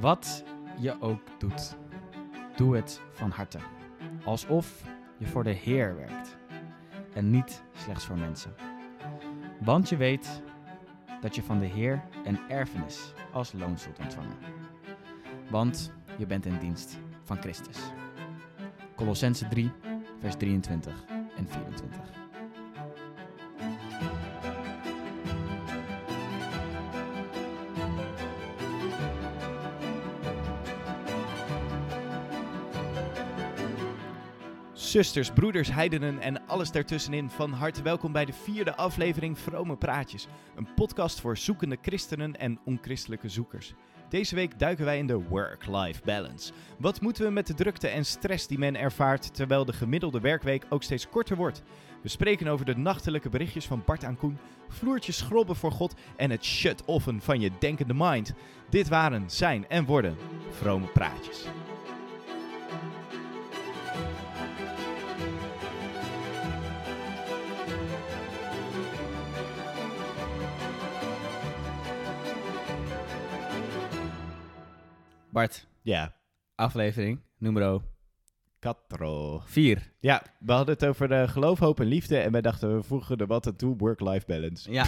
Wat je ook doet, doe het van harte. Alsof je voor de Heer werkt en niet slechts voor mensen. Want je weet dat je van de Heer een erfenis als loon zult ontvangen. Want je bent in dienst van Christus. Colossense 3, vers 23 en 24. Zusters, broeders, heidenen en alles daartussenin, van harte welkom bij de vierde aflevering Vrome Praatjes. Een podcast voor zoekende christenen en onchristelijke zoekers. Deze week duiken wij in de work-life balance. Wat moeten we met de drukte en stress die men ervaart terwijl de gemiddelde werkweek ook steeds korter wordt? We spreken over de nachtelijke berichtjes van Bart aan Koen, vloertjes schrobben voor God en het shut-offen van je denkende mind. Dit waren, zijn en worden Vrome Praatjes. Bart, Ja, aflevering nummer Katro. 4. Ja, we hadden het over uh, geloof, hoop en liefde. En wij dachten, we voegen er wat aan toe, work-life balance. Ja.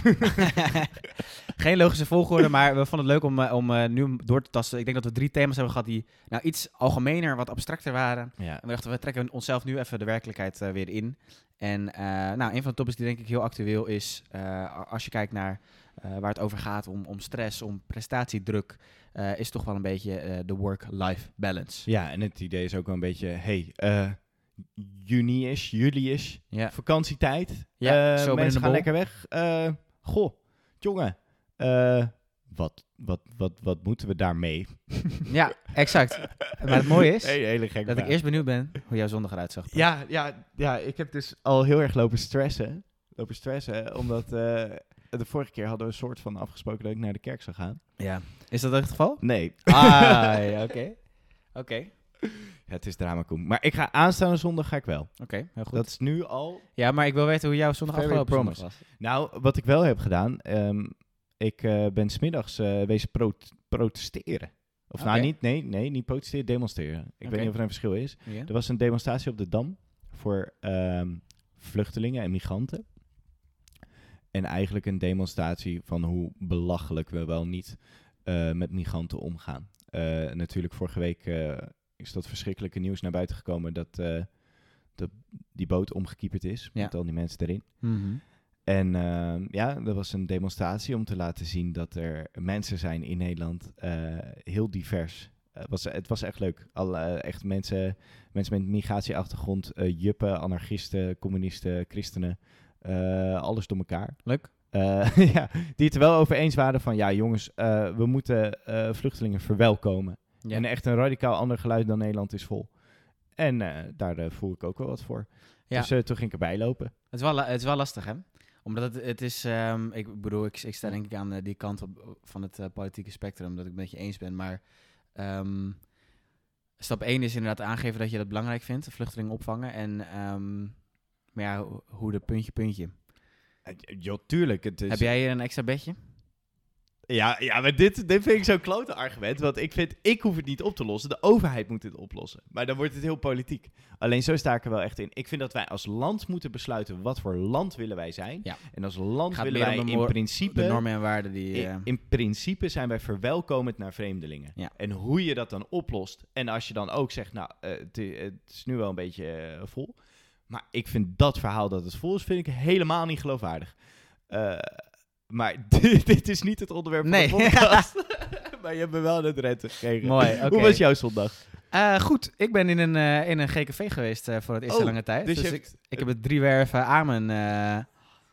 Geen logische volgorde, maar we vonden het leuk om, eh, om eh, nu door te tasten. Ik denk dat we drie thema's hebben gehad die nou, iets algemener, wat abstracter waren. Ja. En we dachten, we trekken onszelf nu even de werkelijkheid eh, weer in. En eh, nou, een van de topics die denk ik heel actueel is, eh, als je kijkt naar eh, waar het over gaat, om, om stress, om prestatiedruk, eh, is toch wel een beetje eh, de work-life balance. ja, en het idee is ook wel een beetje, hey, juni is, juli is, Ja, vakantietijd. Ja, zo mensen gaan lekker weg. Goh, jongen, wat, wat, wat, wat moeten we daarmee? ja exact. maar het mooie is hele dat ik eerst benieuwd ben hoe jouw zondag eruit zag. Ja, ja, ja, ik heb dus al heel erg lopen stressen. Lopen stressen, omdat de vorige keer hadden we een soort van afgesproken dat ik naar de kerk zou gaan. ja. Is dat het geval? Nee, Ah, ja, oké. Oké, het is drama Koen. Maar ik ga aanstaande zondag ga ik wel. oké, heel goed. Dat is nu al. Ja, maar ik wil weten hoe jouw zondag Very afgelopen zondag was. Nou, wat ik wel heb gedaan, ehm, ik eh, ben smiddags eh wezen pro- protesteren. Of nou, niet, nee, nee, niet protesteren, demonstreren. Ik weet niet of er een verschil is. Er was een demonstratie op de Dam voor ehm, vluchtelingen en migranten. En eigenlijk een demonstratie van hoe belachelijk we wel niet eh, met migranten omgaan. Eh, natuurlijk, vorige week eh, is dat verschrikkelijke nieuws naar buiten gekomen dat, dat die boot omgekieperd is. Ja. Met al die mensen erin. Mhm. En ja, er was een demonstratie om te laten zien dat er mensen zijn in Nederland, heel divers. Het was, het was echt leuk. Al, eh, echt mensen, mensen met migratieachtergrond, juppen, anarchisten, communisten, christenen, alles door elkaar. Leuk. Eh, ja, die het er wel over eens waren van, ja jongens, eh, we moeten eh, vluchtelingen verwelkomen. Ja. En echt een radicaal ander geluid dan Nederland is vol. En eh, daar eh, voel ik ook wel wat voor. Ja. Dus eh, toen ging ik erbij lopen. Het, is wel, het is wel lastig, hè? Omdat het, het is... ehm, ik bedoel, ik, ik sta denk ik aan eh, die kant op, van het eh, politieke spectrum... dat ik het met je eens ben, maar... ehm, stap 1 is inderdaad aangeven dat je dat belangrijk vindt, vluchtelingen opvangen. En... ehm, maar ja, ho- hoe de puntje, puntje. Ja, tuurlijk. Het is... Heb jij hier een extra bedje? Ja, ja maar dit, dit vind ik zo'n klote argument. Want ik vind, ik hoef het niet op te lossen. De overheid moet dit oplossen. Maar dan wordt het heel politiek. Alleen zo sta ik er wel echt in. Ik vind dat wij als land moeten besluiten wat voor land willen wij zijn. Ja. En als land Gaat willen wij in principe... De normen en waarden die... in, eh, in principe zijn wij verwelkomend naar vreemdelingen. Ja. En hoe je dat dan oplost. En als je dan ook zegt, nou, eh, het is nu wel een beetje eh, vol. Maar ik vind dat verhaal dat het vol is, vind ik helemaal niet geloofwaardig. Eh, maar dit, dit is niet het onderwerp Nee. van de podcast. maar je hebt me wel net rente gekregen. Mooi. Hoe was jouw zondag? Eh, goed, ik ben in een, eh, in een GKV geweest voor het eerste Oh, lange tijd. dus Dus, ik, hebt- ik heb het driewerven Amen eh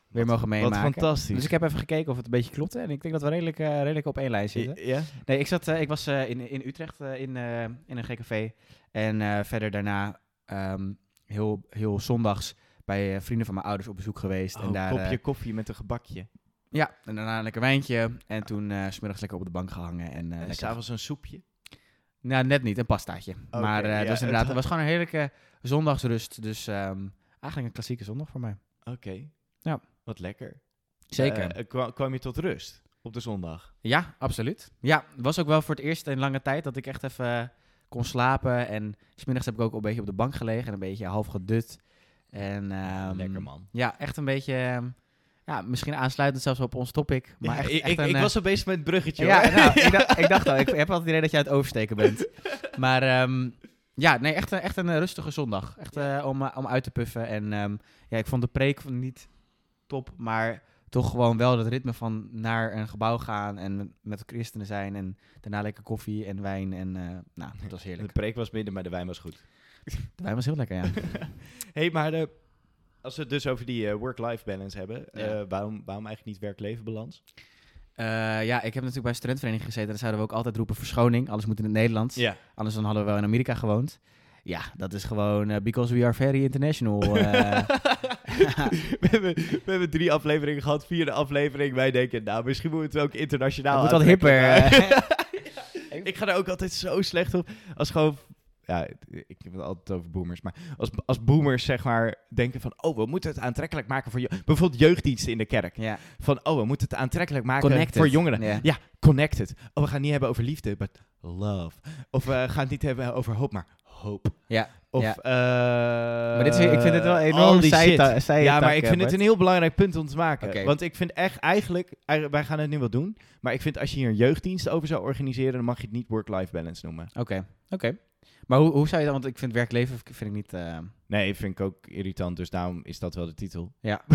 weer mogen meemaken. Wat fantastisch. Dus ik heb even gekeken of het een beetje klopte. En ik denk dat we redelijk, redelijk op één lijn zitten. ja? Nee, ik, zat, ik was in, in Utrecht in, in een GKV. En verder daarna ehm, heel, heel zondags bij eh, vrienden van mijn ouders op bezoek geweest. Oh, en daar, kopje eh, koffie met een gebakje. ja, en daarna een lekker wijntje. En toen s smiddags lekker op de bank gehangen. En, eh, en s'avonds een soepje. Nou, net niet, een pastaatje. maar eh, ja, het was inderdaad, het was gewoon een heerlijke zondagsrust. Dus ehm, eigenlijk een klassieke zondag voor mij. Oké. Ja. Wat lekker. Zeker. Kwam, kwam je tot rust? op de zondag. Ja, absoluut. Ja, het was ook wel voor het eerst in lange tijd dat ik echt even kon slapen. En smiddags heb ik ook een beetje op de bank gelegen en een beetje half gedut. En, ehm, Lekker man. Ja, echt een beetje... ehm, ja, misschien aansluitend zelfs op ons topic. Maar Ja, echt, ik, echt ik, een, ik eh, was zo bezig met het bruggetje. Ja, hoor. nou, ik, dacht, ik dacht al. Ik heb altijd het idee dat jij het oversteken bent. Maar ehm, ja, nee, echt, een- echt een eh, rustige zondag. Echt eh, om, om uit te puffen. En ja, ik vond de preek van niet top, maar toch gewoon wel het ritme van naar een gebouw gaan en met, christenen zijn en daarna lekker koffie en wijn en eh, nou, dat was de heerlijk. preek was minder, maar de wijn was goed. De wijn was heel lekker, ja. hey, maar de, als we het dus over die eh, work-life balance hebben, Ja. eh, waarom, waarom eigenlijk niet werk-leven balans? Ja, ik heb natuurlijk bij een studentenvereniging gezeten. Daar zouden we ook altijd roepen verschoning. Alles moet in het Nederlands. Ja. Anders dan hadden we wel in Amerika gewoond. Ja, dat is gewoon because we are very international. we, hebben, we hebben drie afleveringen gehad, vierde aflevering. Wij denken, nou, misschien moeten we het ook internationaal Het moet wat hipper, Ja. ik ga er ook altijd zo slecht op. Als gewoon... Ja, ik heb het altijd over boomers. Maar als, als boomers zeg maar denken van... Oh, we moeten het aantrekkelijk maken voor je. Bijvoorbeeld jeugddiensten in de kerk. ja, Van, oh, we moeten het aantrekkelijk maken connected. voor jongeren. Ja. Ja, connected. Oh, we gaan het niet hebben over liefde, but love. Of we gaan het niet hebben over hoop, maar hoop. Ja, Of, ja. eh, Maar dit is, ik vind het wel enorm shit. zijtak, Ja, maar ik eh, vind het een heel belangrijk punt om te maken. Want ik vind echt eigenlijk, eigenlijk- wij gaan het nu wel doen, maar ik vind als je hier een jeugddienst over zou organiseren, dan mag je het niet work-life balance noemen. Oké, oké. Maar hoe, hoe zou je dan, want ik vind werkleven vind ik niet... eh, Nee, vind ik ook irritant, dus daarom is dat wel de titel. ja.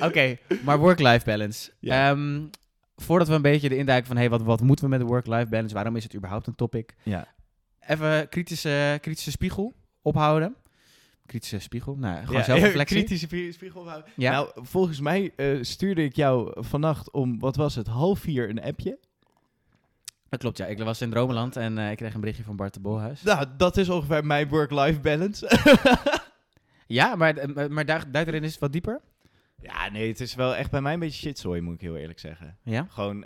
Oké, maar work-life balance. Ja. Ehm, voordat we een beetje de induiken van, hey, wat, wat moeten we met de work-life balance? Waarom is het überhaupt een topic? Ja. Even kritische, kritische spiegel ophouden. Kritische spiegel? Nou, gewoon Ja, zelfreflectie. Kritische spie- spiegel houden. Ja. Nou, volgens mij eh, stuurde ik jou vannacht om, wat was het, half vier een appje. Dat klopt, ja. Ik was in Dromeland en eh, ik kreeg een berichtje van Bart de Bolhuis. Nou, dat is ongeveer mijn work-life balance. Ja, maar, eh, maar daar, duik erin is het wat dieper. ja, nee, het is wel echt bij mij een beetje shitzooi, moet ik heel eerlijk zeggen. Ja? Gewoon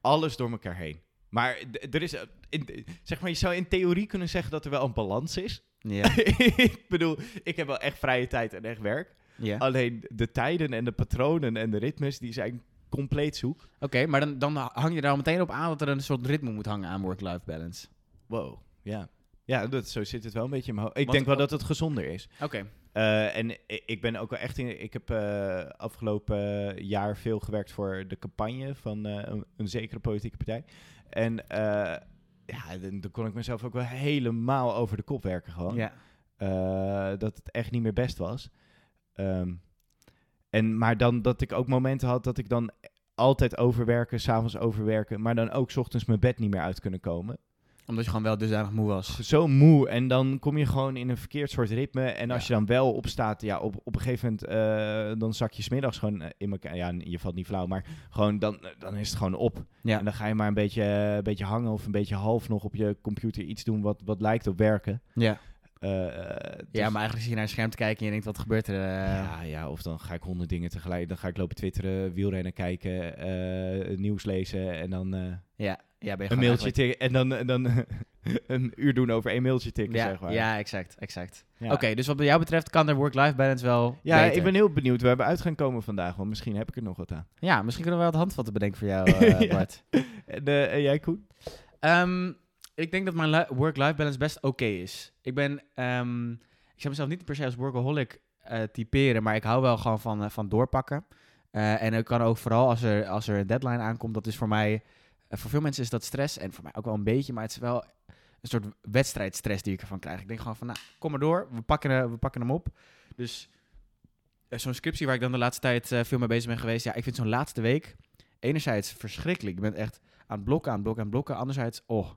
alles door elkaar heen. Maar er is, eh, in, zeg maar, je zou in theorie kunnen zeggen dat er wel een balans is. Ja. ik bedoel, ik heb wel echt vrije tijd en echt werk. ja. Alleen de tijden en de patronen en de ritmes, die zijn compleet zoek. Oké, maar dan, dan hang je er al meteen op aan dat er een soort ritme moet hangen aan work-life balance. Wow, ja. Ja, dat, zo zit het wel een beetje in mijn hoofd. Ik Want- denk wel dat het gezonder is. Oké. Eh, en ik ben ook wel echt in. Ik heb eh, afgelopen jaar veel gewerkt voor de campagne van een, een zekere politieke partij. En eh, ja, dan, dan kon ik mezelf ook wel helemaal over de kop werken gewoon. Ja. Eh, dat het echt niet meer best was. Ehm, en, maar dan dat ik ook momenten had dat ik dan altijd overwerken, s'avonds overwerken, maar dan ook 's ochtends mijn bed niet meer uit kunnen komen Omdat je gewoon wel dusdanig moe was. zo moe en dan kom je gewoon in een verkeerd soort ritme. En als Ja. je dan wel opstaat, ja, op, op een gegeven moment, eh, dan zak je smiddags gewoon eh, in elkaar. Ja, je valt niet flauw, maar gewoon dan, dan is het gewoon op. Ja. En dan ga je maar een beetje, een beetje hangen of een beetje half nog op je computer iets doen wat, wat lijkt op werken. Ja. Eh, eh, dus- ja, maar eigenlijk zie je naar een scherm te kijken en je denkt, wat gebeurt er? eh? ja, ja, of dan ga ik honderd dingen tegelijk. Dan ga ik lopen twitteren, wielrennen kijken, nieuws lezen en dan ja. ja, ben je een mailtje eigenlijk- tikken. En dan, en dan een uur doen over één mailtje tikken, Ja, zeg maar. ja, exact, exact. Ja. Oké, dus wat bij jou betreft kan de work-life balance wel Ja, beter. ik ben heel benieuwd waar we uit gaan komen vandaag, want misschien heb ik er nog wat aan. Ja, misschien kunnen we wel het handvatten bedenken voor jou, Ja. Bart. En, en jij, Koen? Ehm, ik denk dat mijn li- work-life balance best oké is. Ik ben, ehm, ik zou mezelf niet per se als workaholic eh, typeren, maar ik hou wel gewoon van, eh, van doorpakken. Eh, en ik kan ook vooral als er, als er een deadline aankomt, dat is voor mij, voor veel mensen is dat stress en voor mij ook wel een beetje, maar het is wel een soort wedstrijdstress die ik ervan krijg. Ik denk gewoon van, nou, kom maar door, we pakken, we pakken hem op. Dus zo'n scriptie waar ik dan de laatste tijd veel mee bezig ben geweest, ja, ik vind zo'n laatste week enerzijds verschrikkelijk. Ik ben echt aan blokken, aan blokken, aan blokken. Anderzijds, oh,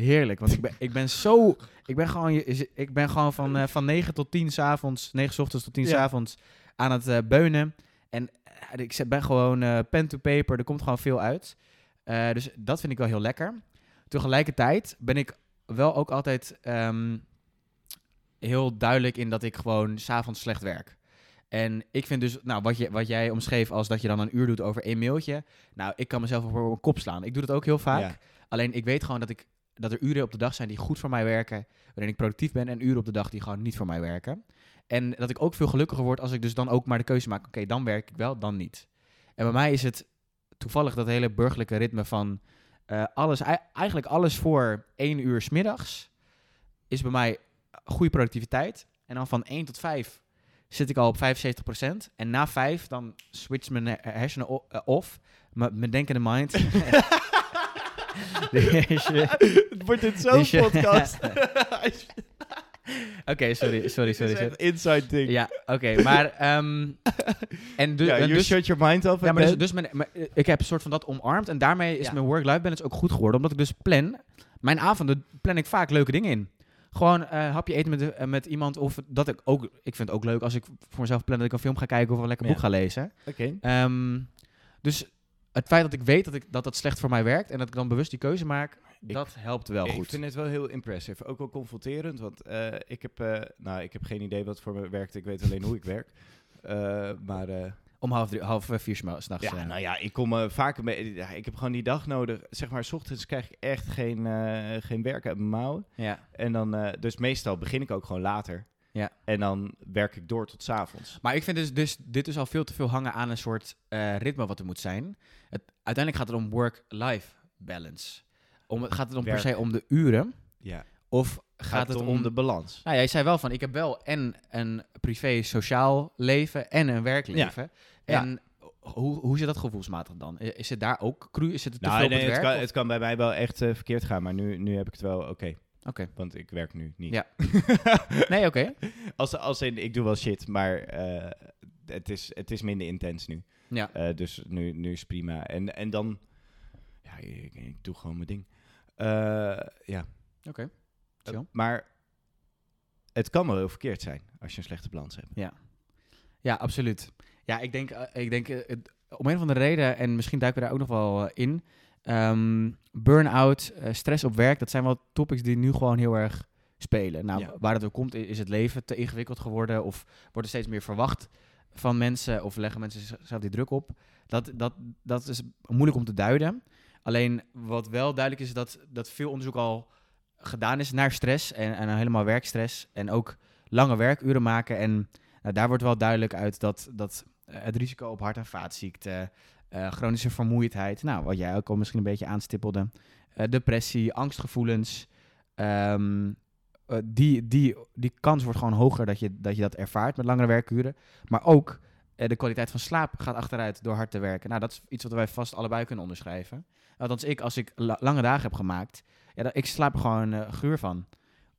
heerlijk. Want ik ben, ik ben zo... Ik ben gewoon, ik ben gewoon van, eh, van 9 tot 10 s'avonds, 9 's ochtends tot 10 's avonds aan het eh, beunen. En eh, ik ben gewoon pen to paper, er komt gewoon veel uit. Dus dat vind ik wel heel lekker. Tegelijkertijd ben ik wel ook altijd ehm, heel duidelijk in dat ik gewoon s'avonds slecht werk. En ik vind dus, nou, wat, je, wat jij omschreef als dat je dan een uur doet over één mailtje. Nou, ik kan mezelf op mijn kop slaan. Ik doe dat ook heel vaak. Ja. Alleen ik weet gewoon dat, ik, dat er uren op de dag zijn die goed voor mij werken. Waarin ik productief ben. En uren op de dag die gewoon niet voor mij werken. En dat ik ook veel gelukkiger word als ik dus dan ook maar de keuze maak. Oké, dan werk ik wel, dan niet. En bij mij is het toevallig dat hele burgerlijke ritme van eh, alles, ei- eigenlijk alles voor één uur 's middags is bij mij goede productiviteit. En dan van 1 tot 5 zit ik al op 75%. En na 5 dan switcht mijn her- hersenen eh, off. Mijn denkende mind. Het wordt dit zo'n je- podcast. Oké, sorry, sorry, sorry. inside ding. Ja, oké, maar... ehm, en du- ja, you dus, shut your mind off. ja, maar dus, dus mijn, mijn- ik heb een soort van dat omarmd. En daarmee is Ja. mijn work-life balance ook goed geworden. Omdat ik dus plan... Mijn avonden plan ik vaak leuke dingen in. Gewoon eh hapje eten met, eh, met iemand. Of dat ik ook... Ik vind het ook leuk als ik voor mezelf plan dat ik een film ga kijken... of een lekker Ja. boek ga lezen. Oké. Ehm, dus het feit dat ik weet dat, ik, dat dat slecht voor mij werkt... en dat ik dan bewust die keuze maak... Ik- dat helpt wel ik goed. vind het wel heel impressive. Ook wel confronterend, want eh, ik, heb, eh, nou, ik heb geen idee wat voor me werkt. Ik weet alleen hoe ik werk. Eh, maar Om half, drie, half vier s'nachts. ja, nou ja, ik kom beetje- ja, ik heb gewoon die dag nodig. Zeg maar, s ochtends krijg ik echt geen, geen werk uit mijn mouwen. ja. En dan, dus meestal begin ik ook gewoon later. Ja. En dan werk ik door tot 's avonds. Maar ik vind dus, dus dit dus al veel te veel hangen aan een soort eh, ritme wat er moet zijn. Het, uiteindelijk gaat het om work-life balance. Om, gaat het om per se om de uren? Ja. Of Gaat, gaat, het om de balans? Nou, jij zei wel van, ik heb wel en een privé-sociaal leven en een werkleven. Ja. En hoe, hoe zit dat gevoelsmatig dan? Is het daar ook cru? Is het te Nou, veel nee, het werk? kan, het kan bij mij wel echt eh, verkeerd gaan, maar nu, nu heb ik het wel oké. Oké. Want ik werk nu niet. Ja. Nee, oké. als, als in, ik doe wel shit, maar eh, het, is, het is minder intens nu. Ja. Eh, dus nu, nu is prima. En, en dan, ja, ik, ik doe gewoon mijn ding. Eh, ja. Oké. Chill. maar het kan wel heel verkeerd zijn als je een slechte balans hebt. Ja, absoluut. Ja, ik denk, ik denk het- om een of andere reden, en misschien duiken we daar ook nog wel in. Ehm burn-out, eh, stress op werk, dat zijn wel topics die nu gewoon heel erg spelen. Nou, Ja. waar het ook komt, is het leven te ingewikkeld geworden? Of wordt er steeds meer verwacht van mensen? Of leggen mensen zichzelf die druk op? Dat, dat, dat is moeilijk om te duiden. Alleen wat wel duidelijk is, is dat, dat veel onderzoek al gedaan is naar stress en, en helemaal werkstress. En ook lange werkuren maken. En nou, daar wordt wel duidelijk uit dat, dat het risico op hart- en vaatziekten, eh, chronische vermoeidheid, nou, wat jij ook al misschien een beetje aanstippelde, eh, depressie, angstgevoelens, ehm, eh, die, die, die kans wordt gewoon hoger dat je, dat je dat ervaart met langere werkuren. Maar ook de kwaliteit van slaap gaat achteruit door hard te werken. Nou, dat is iets wat wij vast allebei kunnen onderschrijven. Althans, ik, als ik la- lange dagen heb gemaakt, ja, ik slaap er gewoon geur van.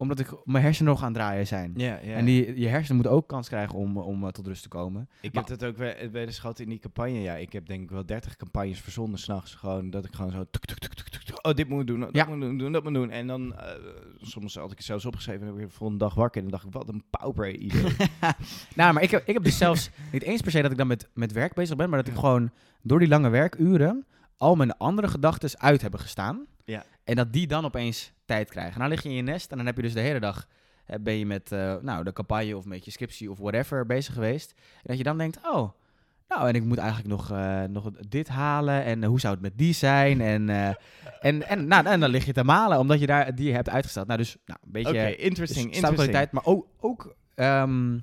Omdat ik mijn hersenen nog aan het draaien zijn. Ja, ja. En die, je hersenen moeten ook kans krijgen om, om eh, tot rust te komen. ik Maar- heb het ook bij, bij de schat in die campagne. Ja, ik heb denk ik wel 30 campagnes verzonnen s'nachts. Gewoon dat ik gewoon zo. tuk, tuk, tuk, oh, dit moet ik doen. Dat Ja. moet ik doen, dat moet ik doen. En dan eh, soms had ik het zelfs opgeschreven. En dan werd ik de volgende dag wakker. En dan dacht ik, wat een pauper idee. Nou, maar ik heb, ik heb dus zelfs niet eens per se dat ik dan met, met werk bezig ben, maar dat ik gewoon door die lange werkuren al mijn andere gedachten uit hebben gestaan. Ja. En dat die dan opeens tijd krijgen. Nou lig je in je nest en dan heb je dus de hele dag ben je met eh, nou, de campagne of met je scriptie of whatever bezig geweest. En dat je dan denkt, oh, nou, en ik moet eigenlijk nog, eh, nog dit halen. En eh, hoe zou het met die zijn? En, en, en, nou, en dan lig je te malen, omdat je daar die hebt uitgesteld. Nou, dus nou, een beetje... Dus interesting. slaapkwaliteit, maar ook, ook ehm,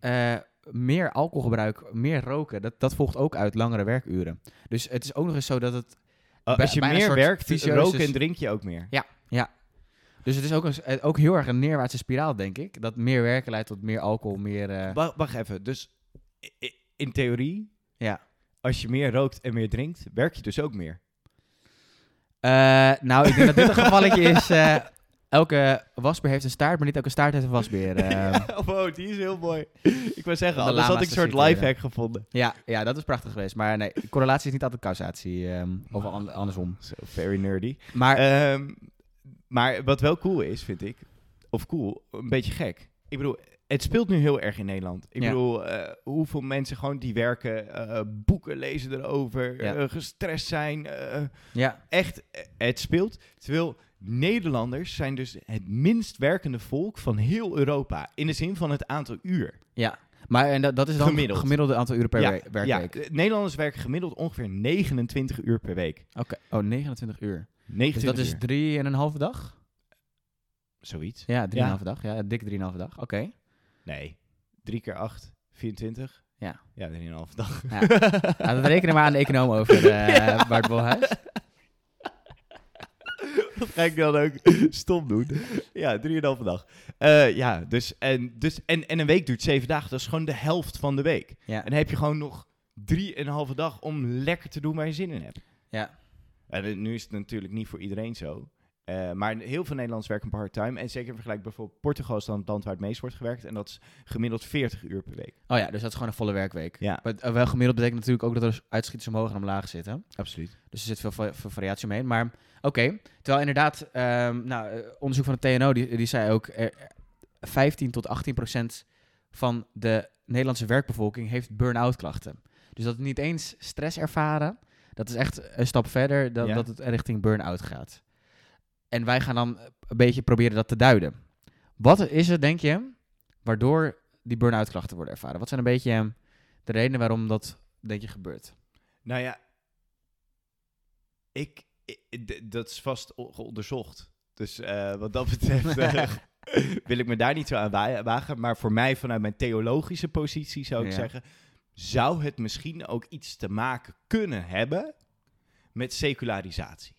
eh, meer alcoholgebruik, meer roken. Dat, dat volgt ook uit langere werkuren. Dus het is ook nog eens zo dat het... Oh, als je meer werkt, roken en drink je ook meer. Dus het is ook, een, eh, ook heel erg een neerwaartse spiraal, denk ik. Dat meer werken leidt tot meer alcohol, meer... eh, Wacht, wacht even. Dus in theorie, ja. als je meer rookt en meer drinkt, werk je dus ook meer. Eh, nou, ik denk dat dit een gevalletje is... elke wasbeer heeft een staart, maar niet elke staart heeft een wasbeer. ja. Ja, wow, die is heel mooi. Ik wou zeggen, anders had ik een soort lifehack gevonden. Ja, dat is prachtig geweest. Maar nee, correlatie is niet altijd causatie. ehm, of an- andersom. So very nerdy. Maar Ehm, maar wat wel cool is, vind ik, of cool, een beetje gek. Ik bedoel, het speelt nu heel erg in Nederland. Ik Ja. bedoel, eh, hoeveel mensen gewoon die werken, eh, boeken lezen erover, Ja. gestrest zijn. eh, ja, echt, het speelt. Terwijl Nederlanders zijn dus het minst werkende volk van heel Europa. In de zin van het aantal uur. ja. Maar en dat, dat is dan Gemiddeld. gemiddelde aantal uren per ja, we- werkweek. ja, Nederlanders werken gemiddeld ongeveer 29 uur per week. Oké, oh, 29 uur. 29 Dus dat is drie en een halve dag? Zoiets. Ja, drie en Ja. een halve dag. Ja, dik drie en een halve dag. Oké. Nee, 3 keer 8, 24. Ja. Ja, 3,5 dag. Ja. Dat rekenen we aan de econoom over, eh, Bart Bolhuis. Dat ga ik dan ook stom doen. Ja, 3,5 dag. Eh, ja, dus, en, dus en, en een week duurt 7 dagen. Dat is gewoon de helft van de week. Ja. En dan heb je gewoon nog 3,5 dag om lekker te doen waar je zin in hebt. Ja. En nu is het natuurlijk niet voor iedereen zo. Eh, maar heel veel Nederlanders werken part-time. En zeker in vergelijking bijvoorbeeld Portugal is dan het land waar het meest wordt gewerkt. En dat is gemiddeld 40 uur per week. Oh ja, dus dat is gewoon een volle werkweek. Ja, Maar eh, wel gemiddeld betekent natuurlijk ook dat er uitschieters omhoog en omlaag zitten. absoluut. Dus er zit veel, va- veel variatie omheen. Maar oké, terwijl inderdaad, ehm, nou, eh, onderzoek van de TNO, die, die zei ook, er, 15 tot 18 procent van de Nederlandse werkbevolking heeft burn-out klachten. Dus dat is niet eens stress ervaren, dat is echt een stap verder dan Ja. dat het richting burn-out gaat. En wij gaan dan een beetje proberen dat te duiden. Wat is het, denk je, waardoor die burn-out klachten worden ervaren? Wat zijn een beetje eh, de redenen waarom dat, denk je, gebeurt? Nou ja, ik, dat is vast o- geonderzocht. Dus eh, wat dat betreft eh, wil ik me daar niet zo aan wa- wagen. Maar voor mij, vanuit mijn theologische positie, zou ik Ja. zeggen... zou het misschien ook iets te maken kunnen hebben met secularisatie.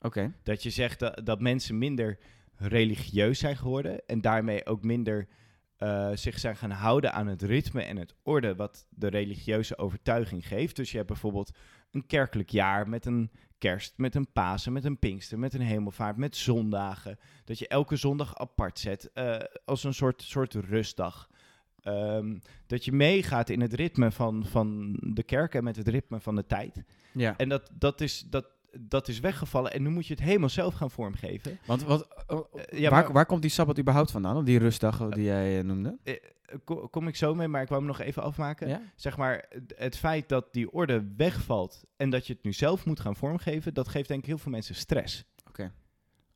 Oké. Dat je zegt dat, dat mensen minder religieus zijn geworden en daarmee ook minder eh, zich zijn gaan houden aan het ritme en het orde wat de religieuze overtuiging geeft. Dus je hebt bijvoorbeeld een kerkelijk jaar met een kerst, met een Pasen, met een Pinkster, met een hemelvaart, met zondagen. Dat je elke zondag apart zet eh, als een soort, soort rustdag. Ehm, dat je meegaat in het ritme van, van de kerk en met het ritme van de tijd. Ja. En dat, dat, is, dat, dat is weggevallen en nu moet je het helemaal zelf gaan vormgeven. Want wat, oh, oh, Eh, ja, waar, maar- waar komt die sabbat überhaupt vandaan? Die rustdag die jij eh, noemde? Eh, ko- Kom ik zo mee, maar ik wou hem nog even afmaken. Ja? Zeg maar, het- het feit dat die orde wegvalt en dat je het nu zelf moet gaan vormgeven, dat geeft denk ik heel veel mensen stress. Oké.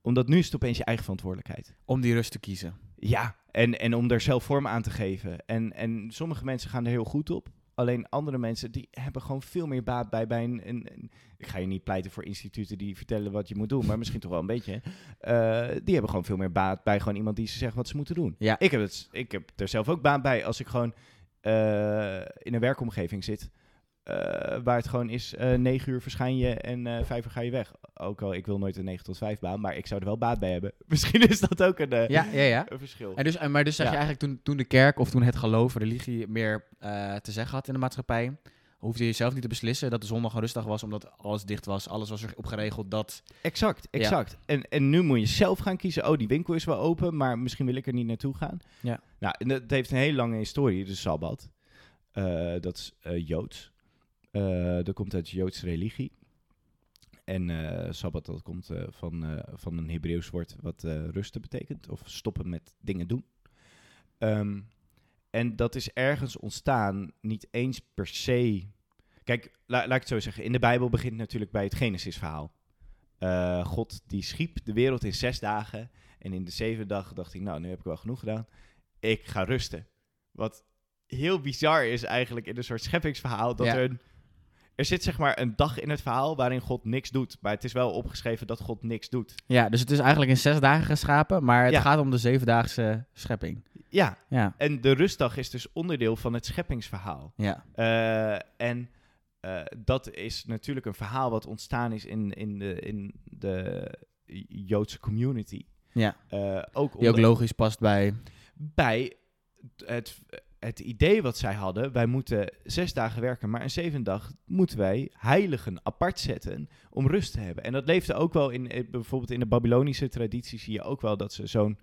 Omdat nu is het opeens je eigen verantwoordelijkheid. Om die rust te kiezen. Ja, en, en om daar zelf vorm aan te geven. En, en sommige mensen gaan er heel goed op. Alleen andere mensen die hebben gewoon veel meer baat bij, bij een, een, een- Ik ga je niet pleiten voor instituten die vertellen wat je moet doen, maar misschien toch wel een beetje. Eh, die hebben gewoon veel meer baat bij gewoon iemand die ze zegt wat ze moeten doen. Ja. Ik heb, het, ik heb er zelf ook baat bij als ik gewoon eh, in een werkomgeving zit. Eh, waar het gewoon is, eh 9 uur verschijn je en eh 5 uur ga je weg. Ook al, ik wil nooit een 9 tot 5 baan, maar ik zou er wel baat bij hebben. Misschien is dat ook een, Ja, ja, ja. een verschil. En dus, maar dus zeg Ja. je eigenlijk toen, toen de kerk of toen het geloof, religie meer te zeggen had in de maatschappij, hoefde je zelf niet te beslissen dat de zondag een rustdag was omdat alles dicht was, alles was erop geregeld dat... Exact, Ja. exact. En, en nu moet je zelf gaan kiezen. Oh, die winkel is wel open, maar misschien wil ik er niet naartoe gaan. Ja. Nou, en dat heeft een hele lange historie, de Sabbat. Dat is Joods. Eh, dat komt uit de Joodse religie. En eh Sabbat, dat komt eh, van, van een Hebreeuws woord wat rusten betekent. Of stoppen met dingen doen. Ehm, en dat is ergens ontstaan, niet eens per se... Kijk, la- laat ik het zo zeggen. In de Bijbel begint natuurlijk bij het Genesis-verhaal. God die schiep de wereld in zes dagen. En in de zevende dag dacht hij, nou, nu heb ik wel genoeg gedaan. Ik ga rusten. Wat heel bizar is eigenlijk in een soort scheppingsverhaal. Dat Ja. er, een, er zit zeg maar een dag in het verhaal waarin God niks doet. Maar het is wel opgeschreven dat God niks doet. Ja, dus het is eigenlijk in zes dagen geschapen, maar het Ja. gaat om de zevendaagse schepping. Ja, Ja, en de rustdag is dus onderdeel van het scheppingsverhaal. ja, Eh, en eh, dat is natuurlijk een verhaal wat ontstaan is in, in, de, in de Joodse community. ja. Eh, ook Die ook logisch past bij... bij het, het idee wat zij hadden, wij moeten zes dagen werken, maar een zevende dag moeten wij heiligen apart zetten om rust te hebben. En dat leefde ook wel in, eh, bijvoorbeeld in de Babylonische traditie zie je ook wel dat ze zo'n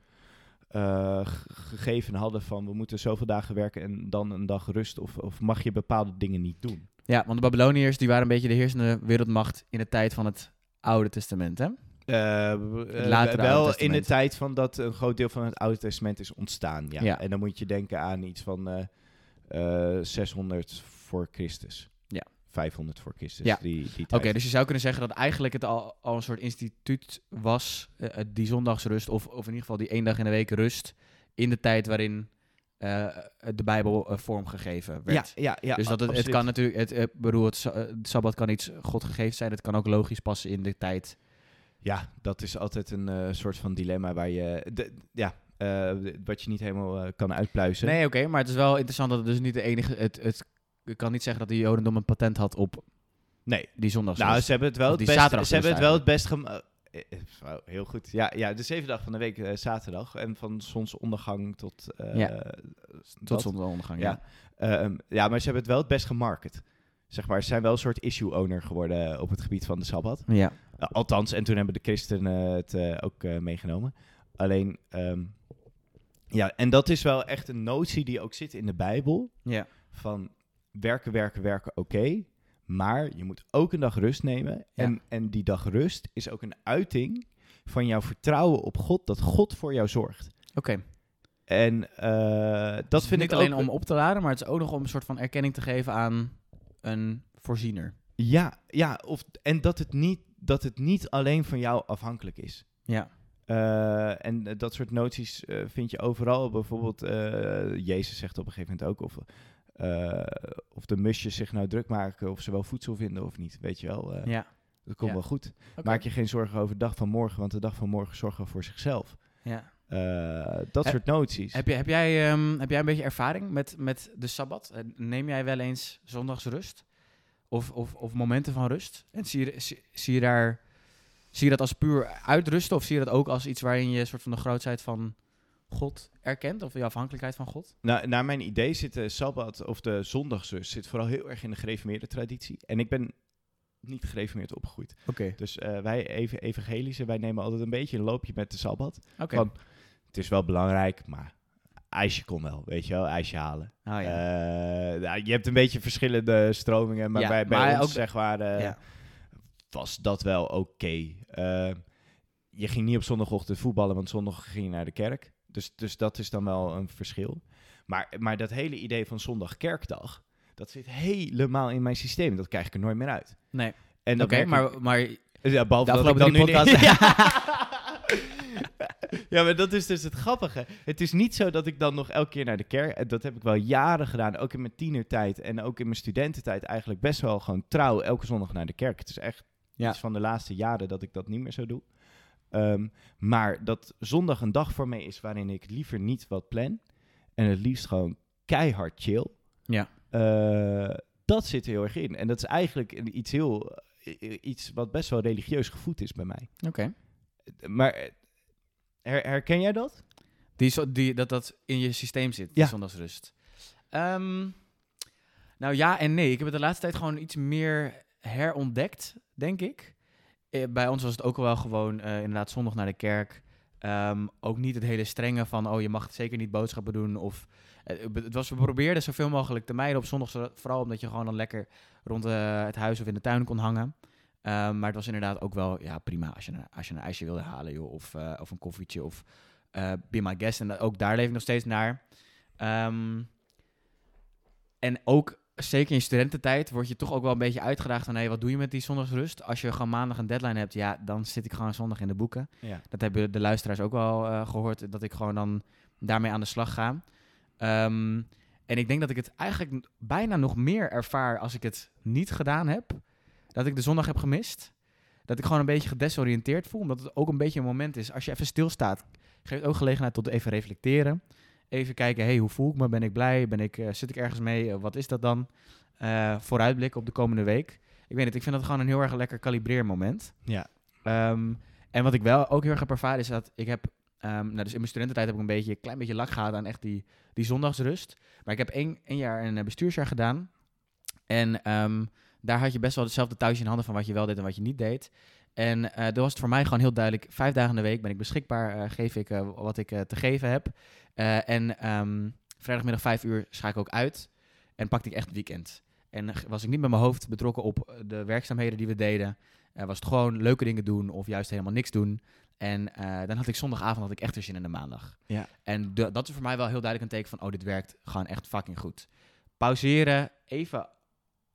eh, gegeven hadden van we moeten zoveel dagen werken en dan een dag rust of, of mag je bepaalde dingen niet doen. Ja, want de Babyloniërs die waren een beetje de heersende wereldmacht in de tijd van het Oude Testament, hè? Latere wel in de tijd van dat een groot deel van het Oude Testament is ontstaan. Ja. Ja. En dan moet je denken aan iets van eh, eh, 600 voor Christus. Ja. 500 voor Christus. Ja. Die, die Oké, dus je zou kunnen zeggen dat eigenlijk het al, al een soort instituut was, die zondagsrust, of, of in ieder geval die één dag in de week rust, in de tijd waarin de Bijbel vormgegeven ja, werd. ja, ja. dus dat het, het kan natuurlijk, het, eh, bedoel, het, sa- het Sabbat kan iets God gegeven zijn, het kan ook logisch passen in de tijd. Ja, dat is altijd een eh, soort van dilemma waar je... de- ja, eh, wat je niet helemaal eh, kan uitpluizen. Nee, oké, maar het is wel interessant dat het dus niet de enige, het, het ik kan niet zeggen dat de Jodendom een patent had op Nee. die zondags. Nou, ze hebben het wel het die best, ze hebben het wel het best gem- oh, heel goed. Ja, ja, de zeven dag van de week zaterdag. En van zonsondergang tot... eh, Ja. tot zonsondergang. Ja. Ja. Ehm, ja, maar ze hebben het wel het best gemarket. Zeg maar, ze zijn wel een soort issue-owner geworden op het gebied van de Sabbat. ja. Uh, althans, en toen hebben de christenen het eh, ook eh, meegenomen. Alleen, ehm, ja, en dat is wel echt een notie die ook zit in de Bijbel. Ja. Van werken, werken, werken, oké. maar je moet ook een dag rust nemen. En, en die dag rust is ook een uiting van jouw vertrouwen op God, dat God voor jou zorgt. Oké. En eh, dat Dat vind niet ik alleen ook... om op te laden, maar het is ook nog om een soort van erkenning te geven aan een voorziener. Ja, ja of, en dat het, niet, dat het niet alleen van jou afhankelijk is. Ja. Eh, en eh, dat soort noties eh, vind je overal. Bijvoorbeeld, Jezus zegt op een gegeven moment ook of, of de musjes zich nou druk maken of ze wel voedsel vinden of niet. Weet je wel, Ja. dat komt Ja. wel goed. Maak je geen zorgen over de dag van morgen, want de dag van morgen zorgt wel voor zichzelf. ja. Dat soort noties. Heb, je, heb, jij, ehm, heb jij een beetje ervaring met, met de Sabbat? Neem jij wel eens zondagsrust? Of, of, of momenten van rust? En zie je, zie, zie je daar... Zie je dat als puur uitrusten? Of zie je dat ook als iets waarin je een soort van de grootheid van God erkent? Of je afhankelijkheid van God? Nou, naar mijn idee zit de Sabbat of de zondagsrust zit vooral heel erg in de gereformeerde traditie. En ik ben niet gereformeerd opgegroeid. Oké. Dus eh, wij even evangelische, wij nemen altijd een beetje een loopje met de Sabbat. Oké. Het is wel belangrijk, maar ijsje kon wel, weet je wel, ijsje halen. Oh, ja. Eh, nou, je hebt een beetje verschillende stromingen, maar Ja, bij, bij maar ons ook- zeg maar, eh, ja. was dat wel oké. Eh, je ging niet op zondagochtend voetballen, want zondag ging je naar de kerk. Dus, dus dat is dan wel een verschil. Maar, maar dat hele idee van zondag kerkdag, dat zit helemaal in mijn systeem. Dat krijg ik er nooit meer uit. Nee. Oké, maar, maar ja, behalve dat ik dan nu niet- podcasts... ja, maar dat is dus het grappige. Het is niet zo dat ik dan nog elke keer naar de kerk... Dat heb ik wel jaren gedaan, ook in mijn tienertijd... en ook in mijn studententijd eigenlijk best wel gewoon trouw... elke zondag naar de kerk. Het is echt Ja. iets van de laatste jaren dat ik dat niet meer zo doe. Ehm, maar dat zondag een dag voor mij is waarin ik liever niet wat plan... en het liefst gewoon keihard chill... Ja. Eh, dat zit er heel erg in. En dat is eigenlijk iets heel... iets wat best wel religieus gevoed is bij mij. Oké. Maar her- herken jij dat? Die, zo- die, dat dat in je systeem zit, Ja. die zondagsrust. Ehm, nou ja en nee. Ik heb het de laatste tijd gewoon iets meer herontdekt, denk ik. Eh, bij ons was het ook wel gewoon eh, inderdaad zondag naar de kerk. Ehm, ook niet het hele strenge van, oh je mag zeker niet boodschappen doen. Of, eh, het was, we probeerden zoveel mogelijk te mijden op zondag. Vooral omdat je gewoon dan lekker rond het huis of in de tuin kon hangen. Ehm, maar het was inderdaad ook wel ja, prima als je, een, als je een ijsje wilde halen joh, of, eh, of een koffietje of eh Be My Guest. En ook daar leef ik nog steeds naar. Ehm, en ook zeker in studententijd word je toch ook wel een beetje uitgedaagd van... hé, wat doe je met die zondagsrust? Als je gewoon maandag een deadline hebt, ja, dan zit ik gewoon zondag in de boeken. Ja. Dat hebben de luisteraars ook wel eh, gehoord, dat ik gewoon dan daarmee aan de slag ga. Ehm, en ik denk dat ik het eigenlijk bijna nog meer ervaar als ik het niet gedaan heb. Dat ik de zondag heb gemist. Dat ik gewoon een beetje gedesoriënteerd voel. Omdat het ook een beetje een moment is. Als je even stilstaat, geeft ook gelegenheid tot even reflecteren. Even kijken, hey, hoe voel ik me? Ben ik blij? Ben ik, eh, zit ik ergens mee? Eh, wat is dat dan? Eh vooruitblikken op de komende week. Ik weet het, ik vind dat gewoon een heel erg lekker kalibreermoment. Ja. Ehm, en wat ik wel ook heel erg heb ervaren is dat ik heb... ehm, nou, dus in mijn studententijd heb ik een beetje, een klein beetje lak gehad aan echt die, die zondagsrust. Maar ik heb één, één jaar een bestuursjaar gedaan. En ehm, daar had je best wel hetzelfde thuis in handen van wat je wel deed en wat je niet deed. En eh dan was het voor mij gewoon heel duidelijk, vijf dagen in de week ben ik beschikbaar, eh, geef ik eh, wat ik te geven heb. En ehm, vrijdagmiddag vijf uur scha ik ook uit en pakte ik echt het weekend. En was ik niet met mijn hoofd betrokken op de werkzaamheden die we deden. Was het gewoon leuke dingen doen of juist helemaal niks doen. En dan had ik zondagavond had ik echt er zin in de maandag. Ja. En de- dat is voor mij wel heel duidelijk een teken van, oh, dit werkt gewoon echt fucking goed. Pauzeren, even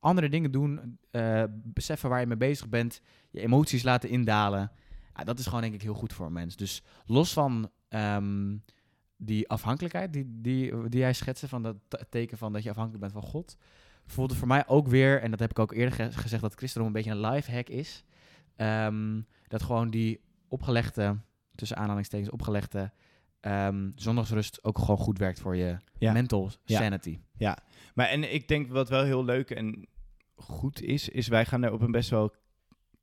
andere dingen doen, eh, beseffen waar je mee bezig bent, je emoties laten indalen. Ja, dat is gewoon denk ik heel goed voor een mens. Dus los van ehm, die afhankelijkheid die, die, die jij schetste, van dat te- teken van dat je afhankelijk bent van God, voelt het voor mij ook weer, en dat heb ik ook eerder ge- gezegd, dat christendom een beetje een life hack is. Ehm, dat gewoon die opgelegde, tussen aanhalingstekens opgelegde ehm, zondagsrust ook gewoon goed werkt voor je Ja. mental Ja. sanity. Maar en ik denk wat wel heel leuk en goed is, is wij gaan er op een best wel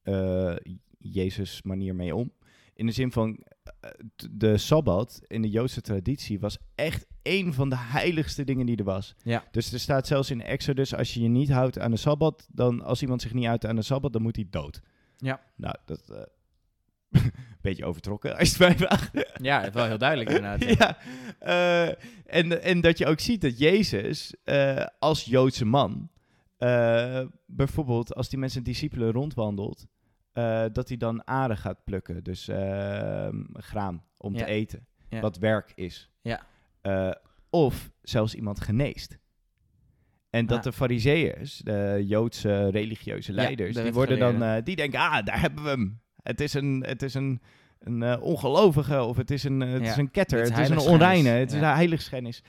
eh, Jezus manier mee om. In de zin van eh, de Sabbat in de Joodse traditie was echt een van de heiligste dingen die er was. Ja. Dus er staat zelfs in Exodus, als je je niet houdt aan de Sabbat, dan als iemand zich niet houdt aan de Sabbat, dan moet hij dood. Ja. Nou, dat eh beetje overtrokken als je het mij vraagt. Ja, wel heel duidelijk inderdaad. ja. en, en dat je ook ziet dat Jezus als Joodse man, eh, bijvoorbeeld als die zijn discipelen rondwandelt, eh, dat hij dan aarde gaat plukken, dus eh, graan om Ja. te eten, Ja. wat werk is. Ja. Eh, of zelfs iemand geneest. En dat de fariseeërs, de Joodse religieuze leiders, de die worden dan, die denken, ah, daar hebben we hem. Het is een, het is een, een ongelovige of het is een, het is een ketter, het het is is, een onreine, het is een heiligschennis.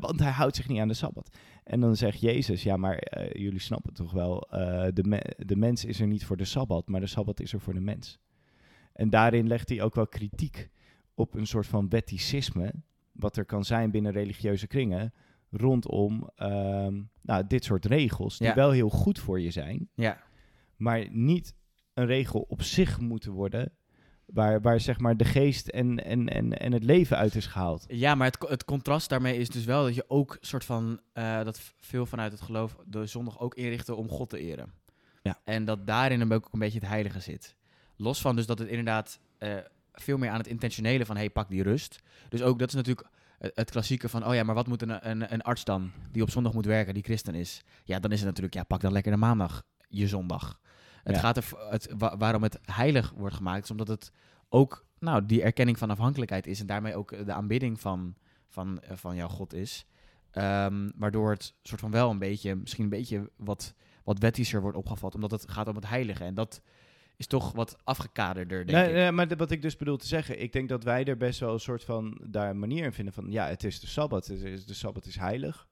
Want hij houdt zich niet aan de Sabbat. En dan zegt Jezus, ja, maar eh, jullie snappen toch wel, eh, de, me- de mens is er niet voor de Sabbat, maar de Sabbat is er voor de mens. En daarin legt hij ook wel kritiek op een soort van wetticisme, wat er kan zijn binnen religieuze kringen, rondom ehm, nou, dit soort regels, die Ja. wel heel goed voor je zijn, Ja. maar niet een regel op zich moeten worden, waar, waar zeg maar de geest en, en, en, en het leven uit is gehaald. Ja, maar het, het contrast daarmee is dus wel dat je ook soort van eh, dat veel vanuit het geloof de zondag ook inrichten om God te eren. Ja. En dat daarin dan ook een beetje het heilige zit. Los van dus dat het inderdaad eh, veel meer aan het intentionele van hey, pak die rust. Dus ook dat is natuurlijk het, het klassieke van oh ja, maar wat moet een, een, een arts dan die op zondag moet werken, die christen is? Ja, dan is het natuurlijk ja, pak dan lekker de maandag je zondag. Het Ja. gaat er het, wa- waarom het heilig wordt gemaakt, is omdat het ook nou, die erkenning van afhankelijkheid is en daarmee ook de aanbidding van, van, eh, van jouw God is. Ehm, waardoor het soort van wel een beetje, misschien een beetje wat, wat wettischer wordt opgevat, omdat het gaat om het heilige. En dat is toch wat afgekaderder, denk Nee, ik. nee, maar wat ik dus bedoel te zeggen, ik denk dat wij er best wel een soort van daar een manier in vinden van, ja, het is de Sabbat, het is, de Sabbat is heilig,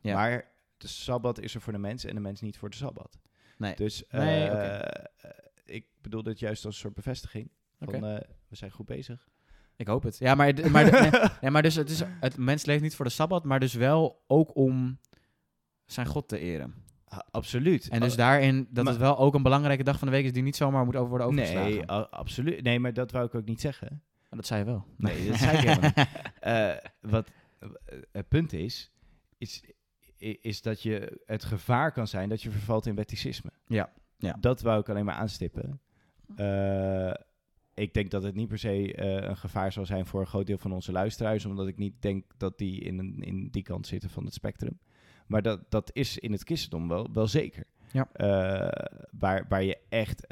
Ja. maar de Sabbat is er voor de mens en de mens niet voor de Sabbat. Nee. Dus Nee, eh, eh, ik bedoel dit juist als een soort bevestiging van, eh, we zijn goed bezig. Ik hoop het. Ja, maar, maar, nee, nee, maar dus het, is, het mens leeft niet voor de Sabbat, maar dus wel ook om zijn God te eren. Ha- absoluut. En dus Oh, daarin dat maar- het wel ook een belangrijke dag van de week is die niet zomaar moet over worden overgeslagen. Nee, absoluut. Nee, maar dat wou ik ook niet zeggen. Maar dat zei je wel. Nee, dat zei ik helemaal niet. Wat het punt is, is, is dat je het gevaar kan zijn dat je vervalt in wetticisme. Ja, ja. Dat wou ik alleen maar aanstippen. Eh, ik denk dat het niet per se eh, een gevaar zal zijn voor een groot deel van onze luisteraars, omdat ik niet denk dat die in, een, in die kant zitten van het spectrum. Maar dat, dat is in het christendom wel, wel zeker. Ja. Eh, waar, waar je echt,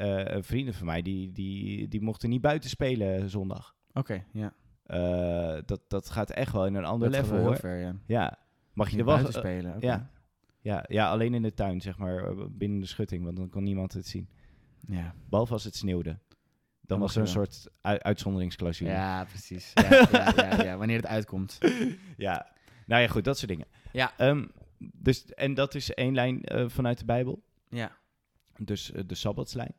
vrienden van mij, die, die, die mochten niet buiten spelen zondag. Oké, ja. Dat, dat gaat echt wel in een ander Dat level hoor. heel ver, ja. Ja. Mag je er wel buiten spelen. ja. ja, ja, alleen in de tuin, zeg maar, eh, binnen de schutting, want dan kon niemand het zien. Ja. Behalve als het sneeuwde. Dan was er een soort ui- uitzonderingsclausule. Ja, precies. Ja, ja, ja, ja, wanneer het uitkomt. ja. Nou ja, goed, dat soort dingen. Ja. Ehm, dus, en dat is één lijn eh, vanuit de Bijbel. Ja. Dus eh, de Sabbatslijn.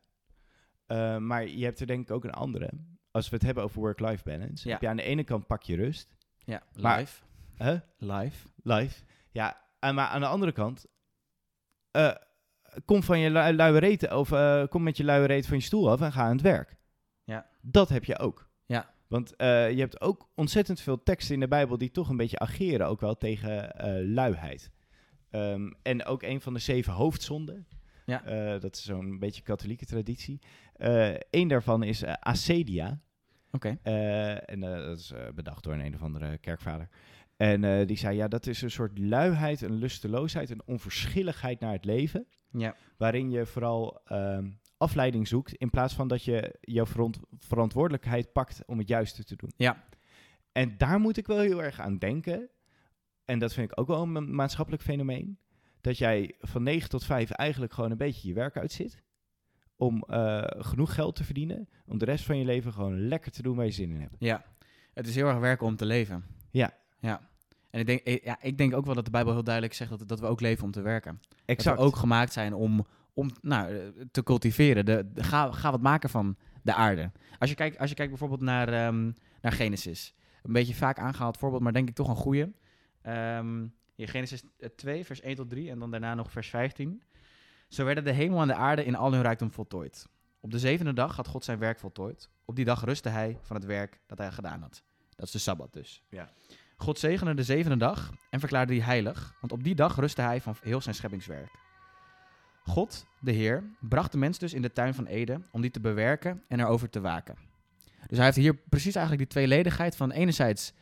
Eh, maar je hebt er denk ik ook een andere. Als we het hebben over work-life balance. Ja. Heb je aan de ene kant pak je rust. Ja, live. Huh? Live. Live. Ja, en maar aan de andere kant... eh, kom van je lu luie reet, of eh, kom met je luie reet van je stoel af en ga aan het werk. Ja. Dat heb je ook. Ja. Want eh, je hebt ook ontzettend veel teksten in de Bijbel die toch een beetje ageren, ook wel tegen luiheid. Ehm, en ook een van de zeven hoofdzonden. Ja. Dat is zo'n beetje katholieke traditie. Eén daarvan is acedia. Oké. En dat is bedacht door een een of andere kerkvader. En eh, die zei, ja, dat is een soort luiheid, een lusteloosheid, een onverschilligheid naar het leven. Ja. Waarin je vooral ehm, afleiding zoekt, in plaats van dat je jouw verantwoordelijkheid pakt om het juiste te doen. Ja. En daar moet ik wel heel erg aan denken. En dat vind ik ook wel een ma- maatschappelijk fenomeen. Dat jij van 9 tot 5 eigenlijk gewoon een beetje je werk uitzit. Om eh, genoeg geld te verdienen. Om de rest van je leven gewoon lekker te doen waar je zin in hebt. Ja. Het is heel erg werken om te leven. Ja. Ja. En ik denk, eh, ja, ik denk ook wel dat de Bijbel heel duidelijk zegt dat, dat we ook leven om te werken. Exact. Dat we ook gemaakt zijn om, om nou, eh, te cultiveren. De, de- ga, ga wat maken van de aarde. Als je kijkt, als je kijkt bijvoorbeeld naar, ehm, naar Genesis. een beetje vaak aangehaald voorbeeld, maar denk ik toch een goeie. Ehm in Genesis 2, vers 1 tot 3 en dan daarna nog vers 15. Zo werden de hemel en de aarde in al hun rijkdom voltooid. Op de zevende dag had God zijn werk voltooid. Op die dag rustte hij van het werk dat hij gedaan had. Dat is de Sabbat dus. Ja. God zegende de zevende dag en verklaarde die heilig, want op die dag rustte hij van heel zijn scheppingswerk. God, de Heer, bracht de mens dus in de tuin van Eden om die te bewerken en erover te waken. Dus hij heeft hier precies eigenlijk die tweeledigheid van enerzijds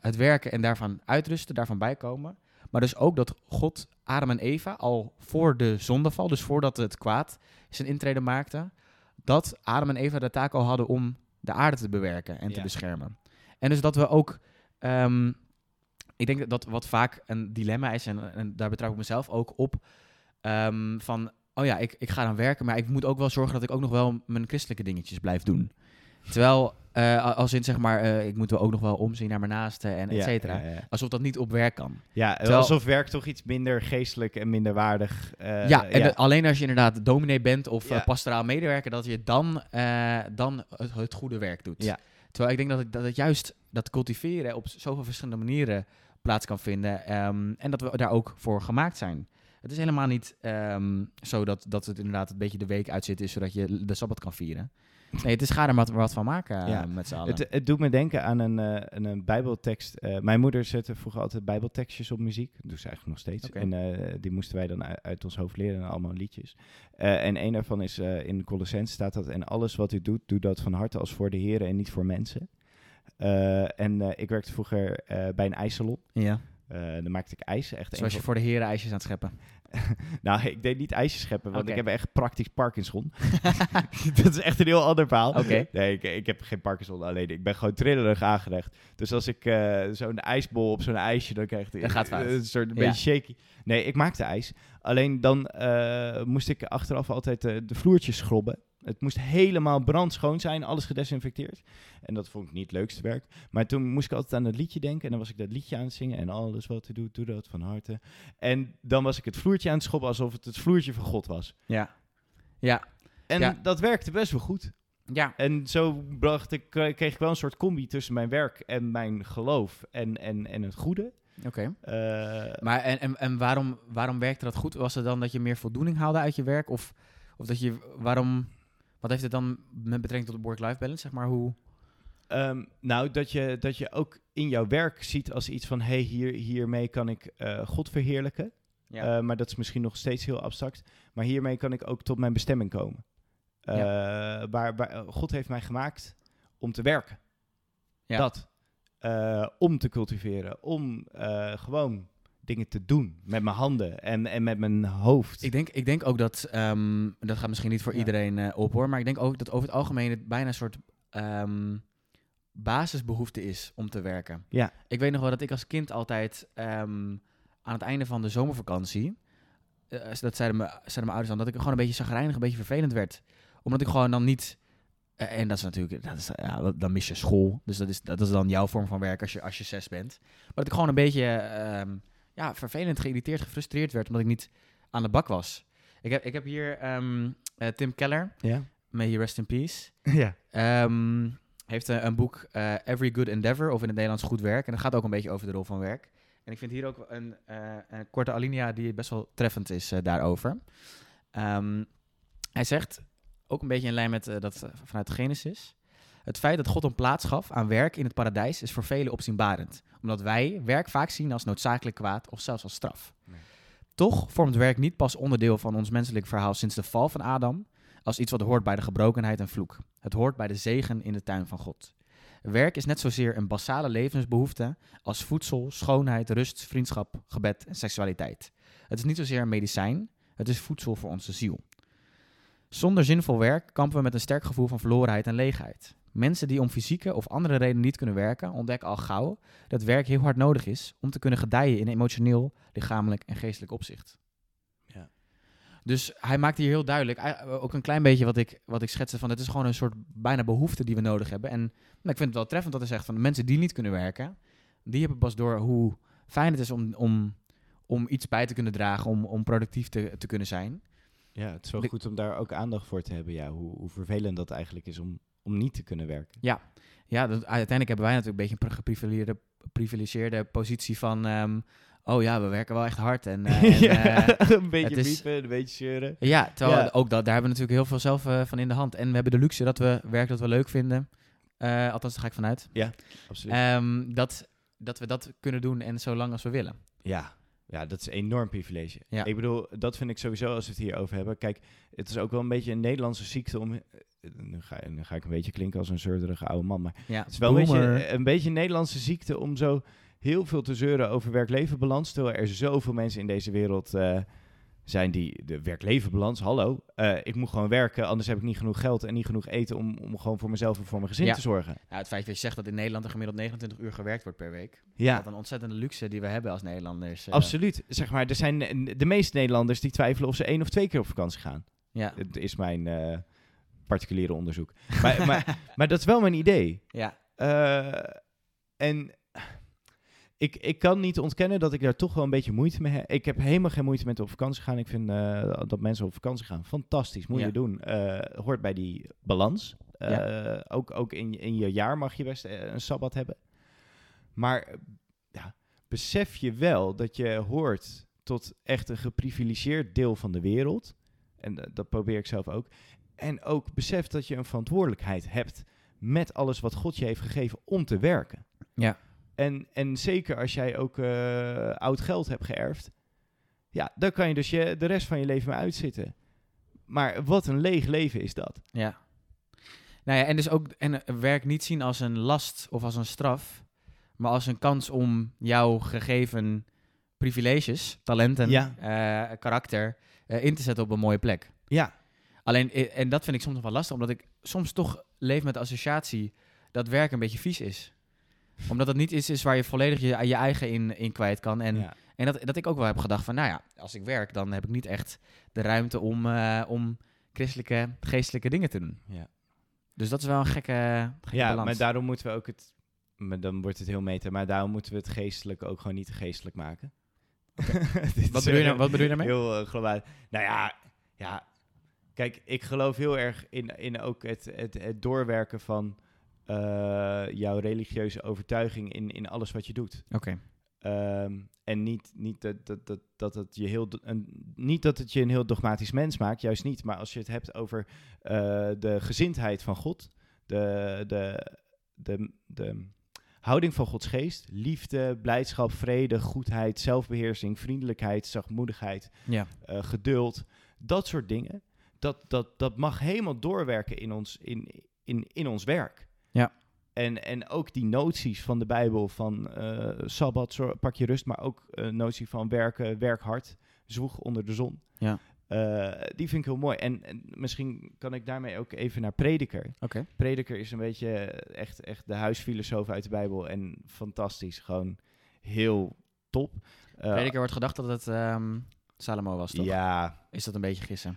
het werken en daarvan uitrusten, daarvan bijkomen. Maar dus ook dat God Adam en Eva al voor de zondeval, dus voordat het kwaad zijn intrede maakte, dat Adam en Eva de taak al hadden om de aarde te bewerken en te beschermen. En dus dat we ook, ehm, ik denk dat- wat vaak een dilemma is, en, en daar betrouw ik mezelf ook op, ehm, van, oh ja, ik, ik ga dan werken, maar ik moet ook wel zorgen dat ik ook nog wel mijn christelijke dingetjes blijf doen. Terwijl, eh, als in zeg maar, eh, ik moet wel ook nog wel omzien naar mijn naasten en et cetera. ja, ja. Alsof dat niet op werk kan. Ja, Terwijl- alsof werk toch iets minder geestelijk en minder waardig. eh, ja, en de- alleen als je inderdaad dominee bent of pastoraal medewerker, dat je dan, dan het, het goede werk doet. Ja. Terwijl ik denk dat dat het juist dat cultiveren op zoveel verschillende manieren plaats kan vinden. ehm, en dat we daar ook voor gemaakt zijn. Het is helemaal niet ehm, zo dat, dat het inderdaad een beetje de week uitzit is, zodat je de Sabbat kan vieren. Nee, het is ga er maar wat van maken eh, Ja. met z'n allen. Het, het doet me denken aan een, eh, een, bijbeltekst. Eh, mijn moeder zette vroeger altijd bijbeltekstjes op muziek. Dat doet ze eigenlijk nog steeds. En die moesten wij dan uit, uit ons hoofd leren, en allemaal liedjes. En een daarvan is in Colossens staat dat... En alles wat u doet, doe dat van harte als voor de Heer en niet voor mensen. Eh, en eh, ik werkte vroeger eh, bij een ijssalon. ja. Dan maakte ik ijs. Echt Zoals je voor de heren ijsjes aan het scheppen. Nou, ik deed niet ijsjes scheppen, want ik heb echt praktisch Parkinson. dat is echt een heel ander verhaal. Oké. Nee, ik, ik heb geen Parkinson, alleen ik ben gewoon trillerig aangelegd. Dus als ik zo'n ijsbol op zo'n ijsje, dan krijg ik gaat een soort een Ja. beetje shaky. Nee, ik maakte ijs. Alleen dan moest ik achteraf altijd de vloertjes schrobben. Het moest helemaal brandschoon zijn, alles gedesinfecteerd. En dat vond ik niet het leukste werk. Maar toen moest ik altijd aan het liedje denken. En dan was ik dat liedje aan het zingen. En alles wat u doet, doe dat van harte. En dan was ik het vloertje aan het schobben alsof het het vloertje van God was. Ja. Ja. En Ja. dat werkte best wel goed. Ja. En zo bracht ik, eh, kreeg ik wel een soort combi tussen mijn werk en mijn geloof en, en, en het goede. Oké. Eh, Maar en, en, en waarom, waarom werkte dat goed? Was het dan dat je meer voldoening haalde uit je werk? Of, of dat je, waarom, wat heeft het dan met betrekking tot de work-life balance? Zeg maar hoe, ehm, nou, dat je, dat je ook in jouw werk ziet als iets van... hé, hey, hier, hiermee kan ik eh, God verheerlijken. ja. Eh, maar dat is misschien nog steeds heel abstract. Maar hiermee kan ik ook tot mijn bestemming komen. Eh, waar, waar, God heeft mij gemaakt om te werken. Ja. Dat. Eh, om te cultiveren. Om eh, gewoon dingen te doen. Met mijn handen en, en met mijn hoofd. ik, denk, ik denk ook dat, ehm, dat gaat misschien niet voor Ja. iedereen eh, op hoor, maar ik denk ook dat over het algemeen het bijna een soort ehm, basisbehoefte is om te werken. Ja. Ik weet nog wel dat ik als kind altijd ehm, aan het einde van de zomervakantie, eh, dat zeiden, me, zeiden mijn ouders dan, dat ik gewoon een beetje zagrijnig, een beetje vervelend werd. Omdat ik gewoon dan niet... en dat is natuurlijk, dat is, ja, dan mis je school. Dus dat is, dat is dan jouw vorm van werk als je, als je zes bent. Maar dat ik gewoon een beetje ja, vervelend, geïrriteerd, gefrustreerd werd, omdat ik niet aan de bak was. Ik heb, ik heb hier ehm, eh, Tim Keller, Ja. may he rest in peace. ja. Ehm, heeft een, een boek, eh, Every Good Endeavor, of in het Nederlands Goed Werk. En dat gaat ook een beetje over de rol van werk. En ik vind hier ook een, eh, een korte alinea die best wel treffend is eh, daarover. Ehm, hij zegt, ook een beetje in lijn met eh, dat eh, vanuit Genesis... Het feit dat God een plaats gaf aan werk in het paradijs is voor velen opzienbarend. Omdat wij werk vaak zien als noodzakelijk kwaad of zelfs als straf. Nee. Toch vormt werk niet pas onderdeel van ons menselijk verhaal sinds de val van Adam... als iets wat hoort bij de gebrokenheid en vloek. Het hoort bij de zegen in de tuin van God. Werk is net zozeer een basale levensbehoefte als voedsel, schoonheid, rust, vriendschap, gebed en seksualiteit. Het is niet zozeer een medicijn, het is voedsel voor onze ziel. Zonder zinvol werk kampen we met een sterk gevoel van verlorenheid en leegheid. Mensen die om fysieke of andere redenen niet kunnen werken, ontdekken al gauw dat werk heel hard nodig is om te kunnen gedijen in emotioneel, lichamelijk en geestelijk opzicht. Ja. Dus hij maakt hier heel duidelijk, ei- ook een klein beetje wat ik, wat ik schetste, van het is gewoon een soort bijna behoefte die we nodig hebben. En nou, ik vind het wel treffend dat hij zegt van de mensen die niet kunnen werken, die hebben pas door hoe fijn het is om, om, om iets bij te kunnen dragen, om, om productief te, te kunnen zijn. Ja, het is wel De- goed om daar ook aandacht voor te hebben. Ja, hoe, hoe vervelend dat eigenlijk is om, om niet te kunnen werken. Ja, dat, uiteindelijk hebben wij natuurlijk een beetje een geprivilegeerde, privilegeerde positie van... ehm, oh ja, we werken wel echt hard. En, eh, en, ja, eh, een beetje biepen, een beetje zeuren. ja, terwijl Ja. ook dat, daar hebben we natuurlijk heel veel zelf eh, van in de hand. En we hebben de luxe dat we werk dat we leuk vinden. Althans, daar ga ik vanuit. Absoluut. Ehm, dat, dat we dat kunnen doen en zo lang als we willen. Ja. ja, dat is een enorm privilege. Ja. Ik bedoel, dat vind ik sowieso als we het hier over hebben. Kijk, het is ook wel een beetje een Nederlandse ziekte om... Nu ga, nu ga ik een beetje klinken als een zeurderige oude man, maar Ja, het is wel een beetje, een beetje een Nederlandse ziekte om zo heel veel te zeuren over werk-leven-balans. Terwijl er zoveel mensen in deze wereld eh, zijn die de werk-leven-balans, hallo, eh, ik moet gewoon werken, anders heb ik niet genoeg geld en niet genoeg eten om, om gewoon voor mezelf en voor mijn gezin Ja. te zorgen. Nou, het feit dat je zegt dat in Nederland er gemiddeld 29 uur gewerkt wordt per week. Ja, Dat is een ontzettende luxe die we hebben als Nederlanders. eh. absoluut. Zeg maar, er zijn de meeste Nederlanders die twijfelen of ze één of twee keer op vakantie gaan. Ja. Het is mijn eh, particuliere onderzoek. maar, maar, maar dat is wel mijn idee. ja. Eh, en ik, ik kan niet ontkennen dat ik daar toch wel een beetje moeite mee heb. Ik heb helemaal geen moeite met op vakantie gaan. Ik vind eh, dat mensen op vakantie gaan fantastisch. Moet Ja. je doen. Eh, hoort bij die balans. Ook, ook in, je- in je jaar mag je best een sabbat hebben. Maar ja, besef je wel dat je hoort tot echt een geprivilegeerd deel van de wereld. En dat probeer ik zelf ook. En ook besef dat je een verantwoordelijkheid hebt met alles wat God je heeft gegeven om te werken. Ja. En, en zeker als jij ook eh, oud geld hebt geërfd, ja, dan kan je dus je, de rest van je leven mee uitzitten. Maar wat een leeg leven is dat. Ja. Nou ja, en dus ook en eh, werk niet zien als een last of als een straf, maar als een kans om jouw gegeven privileges, talenten, Ja. eh, karakter in te zetten op een mooie plek. Ja, Alleen, eh, en dat vind ik soms nog wel lastig, omdat ik soms toch leef met de associatie dat werk een beetje vies is. Omdat het niet iets is waar je volledig je, je eigen in, in kwijt kan. En, ja. en dat, dat ik ook wel heb gedacht van, nou ja, als ik werk, dan heb ik niet echt de ruimte om, eh, om christelijke, geestelijke dingen te doen. ja. Dus dat is wel een gekke, gekke ja balans. maar daarom moeten we ook het... Maar dan wordt het heel meta, maar daarom moeten we het geestelijk ook gewoon niet te geestelijk maken. Dit wat, bedoel je, nou- wat bedoel je daarmee? Heel eh, globaal. Nou ja, ja. Kijk, ik geloof heel erg in, in ook het, het, het doorwerken van eh, jouw religieuze overtuiging in, in alles wat je doet. Oké. Ehm, en niet, niet, dat, dat, dat, dat het je heel, een, niet dat het je een heel dogmatisch mens maakt, juist niet. Maar als je het hebt over eh, de gezindheid van God, de, de, de, de houding van Gods geest, liefde, blijdschap, vrede, goedheid, zelfbeheersing, vriendelijkheid, zachtmoedigheid, Ja. eh, geduld, dat soort dingen. Dat, dat, dat mag helemaal doorwerken in ons, in, in, in ons werk. Ja. En, en ook die noties van de Bijbel van eh Sabbat, pak je rust, maar ook een notie van werken, werk hard, zwoeg onder de zon. Ja. Eh, die vind ik heel mooi. En, en misschien kan ik daarmee ook even naar Prediker. Oké. Prediker is een beetje echt, echt de huisfilosoof uit de Bijbel en fantastisch, gewoon heel top. Eh, Prediker wordt gedacht dat het ehm, Salomo was, toch? Ja, Is dat een beetje gissen?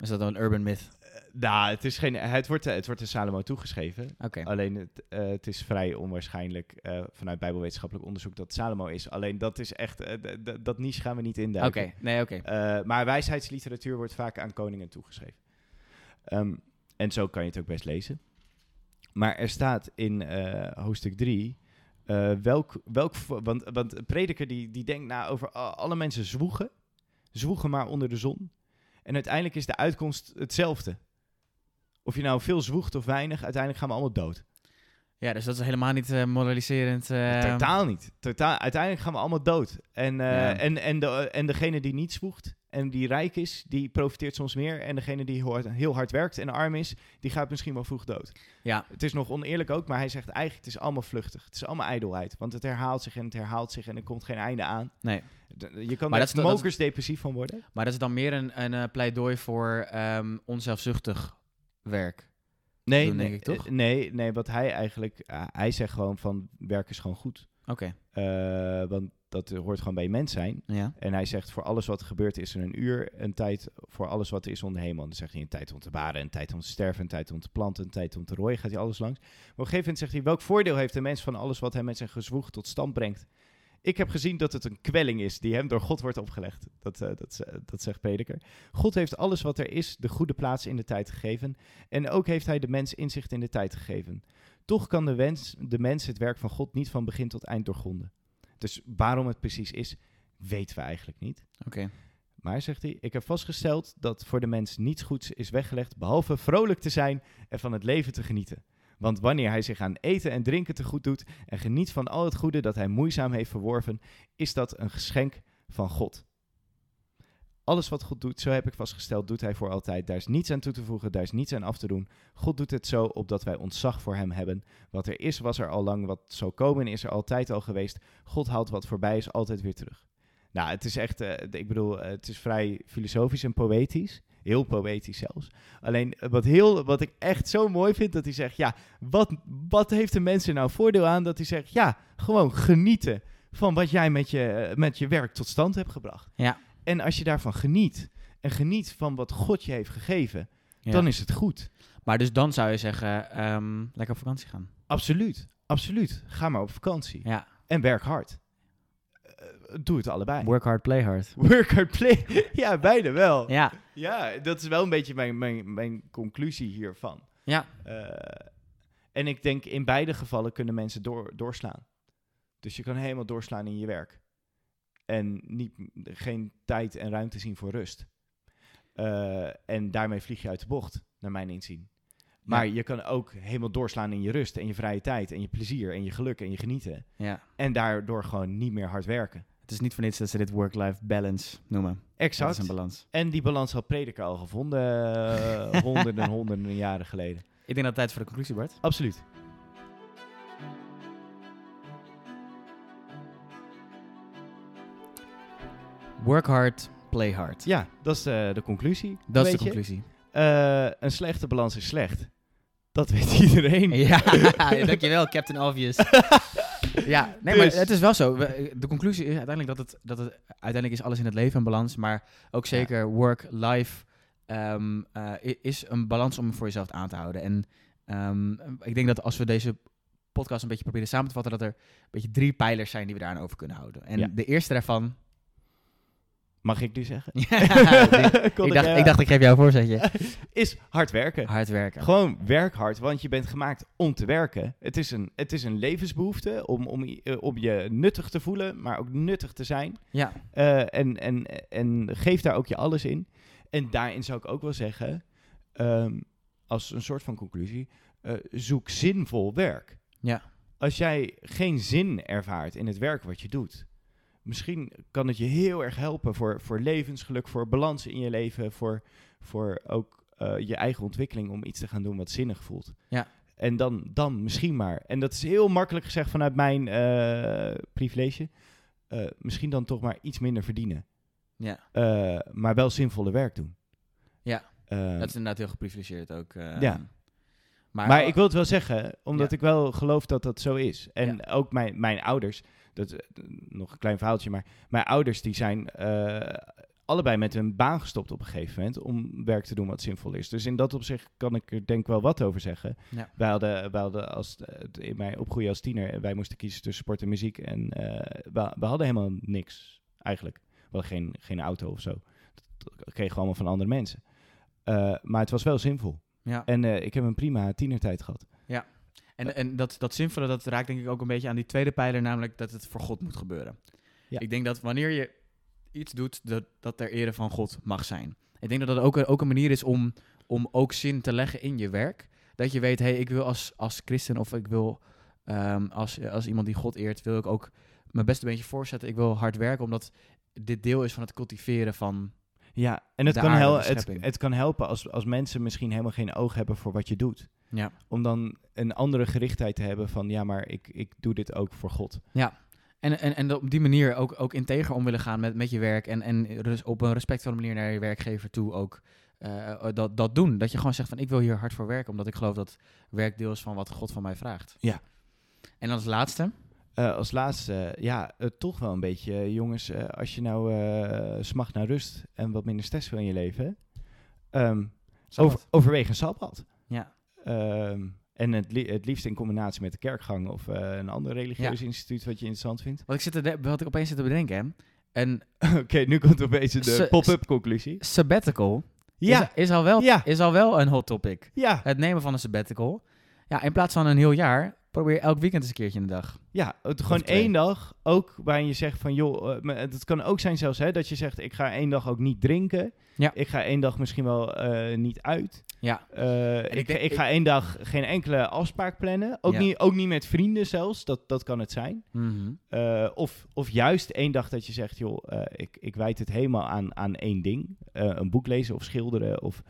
Is dat een urban myth? nou, het, is geen, het, wordt, het wordt de Salomo toegeschreven. Oké. Alleen het, eh, het is vrij onwaarschijnlijk eh, vanuit bijbelwetenschappelijk onderzoek dat Salomo is. Alleen dat is echt, eh, dat niche gaan we niet Oké, induiken. nee, oké. Eh, maar wijsheidsliteratuur wordt vaak aan koningen toegeschreven. Ehm, en zo kan je het ook best lezen. Maar er staat in eh, hoofdstuk 3... eh, welk, welk, want, want een prediker die, die denkt na over a- alle mensen zwoegen. Zwoegen maar onder de zon. En uiteindelijk is de uitkomst hetzelfde. Of je nou veel zwoegt of weinig, uiteindelijk gaan we allemaal dood. Ja, dus dat is helemaal niet eh, moraliserend. eh, Totaal niet. Totaal, uiteindelijk gaan we allemaal dood. En, eh, Ja. en, en, de, en degene die niet zwoegt en die rijk is, die profiteert soms meer. En degene die heel hard, heel hard werkt en arm is, die gaat misschien wel vroeg dood. Ja, Het is nog oneerlijk ook, maar hij zegt eigenlijk het is allemaal vluchtig. Het is allemaal ijdelheid. Want het herhaalt zich en het herhaalt zich en er komt geen einde aan. nee. Je kan Maar er dat is- dat is- mokers depressief van worden. Maar dat is dan meer een, een eh, pleidooi voor ehm, onzelfzuchtig werk. Nee, Doen, nee, denk ik, toch? eh, nee, nee, wat hij eigenlijk... eh, hij zegt gewoon van werk is gewoon goed. Oké, want dat hoort gewoon bij mens zijn. ja. En hij zegt, voor alles wat er gebeurt is er een uur, een tijd voor alles wat er is onder de hemel. En dan zegt hij een tijd om te baren, een tijd om te sterven, een tijd om te planten, een tijd om te rooien. Gaat hij alles langs. Maar op een gegeven moment zegt hij, welk voordeel heeft de mens van alles wat hij met zijn gezwoeg tot stand brengt? Ik heb gezien dat het een kwelling is die hem door God wordt opgelegd. Dat, eh, dat, z- dat zegt Prediker. God heeft alles wat er is de goede plaats in de tijd gegeven. En ook heeft hij de mens inzicht in de tijd gegeven. Toch kan de, wens, de mens het werk van God niet van begin tot eind doorgronden. Dus waarom het precies is, weten we eigenlijk niet. Oké. Maar, zegt hij, ik heb vastgesteld dat voor de mens niets goeds is weggelegd, behalve vrolijk te zijn en van het leven te genieten. Want wanneer hij zich aan eten en drinken te goed doet en geniet van al het goede dat hij moeizaam heeft verworven, is dat een geschenk van God. Alles wat God doet, zo heb ik vastgesteld, doet hij voor altijd. Daar is niets aan toe te voegen, daar is niets aan af te doen. God doet het zo opdat wij ontzag voor hem hebben. Wat er is, was er al lang. Wat zal komen, is er altijd al geweest. God haalt wat voorbij is altijd weer terug. Nou, het is echt, eh, ik bedoel, eh, het is vrij filosofisch en poëtisch. Heel poëtisch zelfs. Alleen eh, wat, heel, wat ik echt zo mooi vind, dat hij zegt, ja, wat, wat heeft de mensen nou voordeel aan? Dat hij zegt, ja, gewoon genieten van wat jij met je, met je werk tot stand hebt gebracht. Ja. En als je daarvan geniet, en geniet van wat God je heeft gegeven, Ja. dan is het goed. Maar dus dan zou je zeggen, ehm, lekker op vakantie gaan. Absoluut, absoluut. Ga maar op vakantie. Ja. En werk hard. Eh, doe het allebei. Work hard, play hard. Work hard, play. ja, beide wel. Ja. Ja, dat is wel een beetje mijn, mijn, mijn conclusie hiervan. Ja. Eh, en ik denk in beide gevallen kunnen mensen door, doorslaan. Dus je kan helemaal doorslaan in je werk. En niet, geen tijd en ruimte zien voor rust. Eh, en daarmee vlieg je uit de bocht, naar mijn inzien. Maar Ja. je kan ook helemaal doorslaan in je rust en je vrije tijd en je plezier en je geluk en je genieten. ja. En daardoor gewoon niet meer hard werken. Het is niet voor niets dat ze dit work-life balance noemen. Dat Exact. is een balans. En die balans had Prediker al gevonden eh, honderden en honderden jaren geleden. Ik denk dat het tijd voor de conclusie wordt. Absoluut. Work hard, play hard. Ja, dat is de, de conclusie. Dat is de je. conclusie. Eh, een slechte balans is slecht. Dat weet iedereen. Ja, dankjewel, Captain Obvious. ja, nee, Dus- maar het is wel zo. We- De conclusie is uiteindelijk dat het, dat het uiteindelijk is alles in het leven een balans, maar ook zeker work, life ehm, eh, is een balans om voor jezelf aan te houden. En ehm, ik denk dat als we deze podcast een beetje proberen samen te vatten, dat er een beetje drie pijlers zijn die we daaraan over kunnen houden. En Ja. de eerste daarvan. Mag ik nu zeggen? Ja, ik, dacht, ik dacht, ik geef jou een voorzetje. Is hard werken. Hard werken. Gewoon werk hard, want je bent gemaakt om te werken. Het is een, het is een levensbehoefte om, om, eh, om je nuttig te voelen, maar ook nuttig te zijn. Ja, Eh, en, en, en geef daar ook je alles in. En daarin zou ik ook wel zeggen, ehm, als een soort van conclusie, eh, zoek zinvol werk. Ja. Als jij geen zin ervaart in het werk wat je doet, misschien kan het je heel erg helpen voor, voor levensgeluk, voor balans in je leven, voor, voor ook eh, je eigen ontwikkeling om iets te gaan doen wat zinnig voelt. Ja. En dan, dan misschien maar. En dat is heel makkelijk gezegd vanuit mijn eh, privilege. eh, misschien dan toch maar iets minder verdienen. ja. Maar wel zinvolle werk doen. Ja, Eh, dat is inderdaad heel geprivilegeerd ook. Ja. Maar, maar ik wil het wel zeggen, omdat Ja. ik wel geloof dat dat zo is. En Ja. ook mijn, mijn ouders, dat, eh, nog een klein verhaaltje, maar mijn ouders die zijn eh, allebei met hun baan gestopt op een gegeven moment om werk te doen wat zinvol is. Dus in dat opzicht kan ik er denk ik wel wat over zeggen. Ja. Wij hadden, wij hadden als, eh, in mijn opgroeien als tiener, wij moesten kiezen tussen sport en muziek. En we, we hadden helemaal niks eigenlijk. We hadden geen, geen auto of zo. Dat kregen we allemaal van andere mensen. Maar het was wel zinvol. Ja. En eh, ik heb een prima tienertijd gehad. En, en dat, dat zinvolle, dat raakt denk ik ook een beetje aan die tweede pijler, namelijk dat het voor God moet gebeuren. Ja. Ik denk dat wanneer je iets doet, dat, dat ter ere van God mag zijn. Ik denk dat dat ook, een- ook een manier is om, om ook zin te leggen in je werk. Dat je weet, hé, hey, ik wil als, als christen of ik wil ehm, als, als iemand die God eert, wil ik ook mijn beste beentje voorzetten. Ik wil hard werken, omdat dit deel is van het cultiveren van... Ja, en het, kan, hel het, het kan helpen als, als mensen misschien helemaal geen oog hebben voor wat je doet. Ja. Om dan een andere gerichtheid te hebben van, ja, maar ik, ik doe dit ook voor God. En, en, en op die manier ook, ook integer om willen gaan met, met je werk. En, en op een respectvolle manier naar je werkgever toe ook eh, dat, dat doen. Dat je gewoon zegt van ik wil hier hard voor werken. Omdat ik geloof dat werk deel is van wat God van mij vraagt. Ja. En als laatste. Eh, als laatste, ja, eh, toch wel een beetje, eh, jongens, als je nou smacht naar rust en wat minder stress wil in je leven, ehm, over, overweeg een sabbat. Ja. Ehm, En het, li- het liefst in combinatie met de kerkgang of een ander religieus instituut wat je interessant vindt. Wat ik, zit te wat ik opeens zit te bedenken, hè. Een Oké, nu komt opeens de pop-up conclusie. sabbatical Ja, is, is, al wel, Ja. is al wel een hot topic. ja, Het nemen van een sabbatical. Ja, in plaats van een heel jaar, probeer elk weekend eens een keertje in de dag. ja. Het, gewoon twee. één dag, ook waarin je zegt van, joh, maar het kan ook zijn zelfs hè, dat je zegt, ik ga één dag ook niet drinken. Ja. Ik ga één dag misschien wel eh, niet uit. Ja, Eh, ik, ik denk- ik ga één dag geen enkele afspraak plannen. Ook, Ja. niet, ook niet met vrienden zelfs, dat, dat kan het zijn. Mhm. Eh, of, of juist één dag dat je zegt, joh, eh, ik, ik wijd het helemaal aan, aan één ding. Eh, een boek lezen of schilderen of,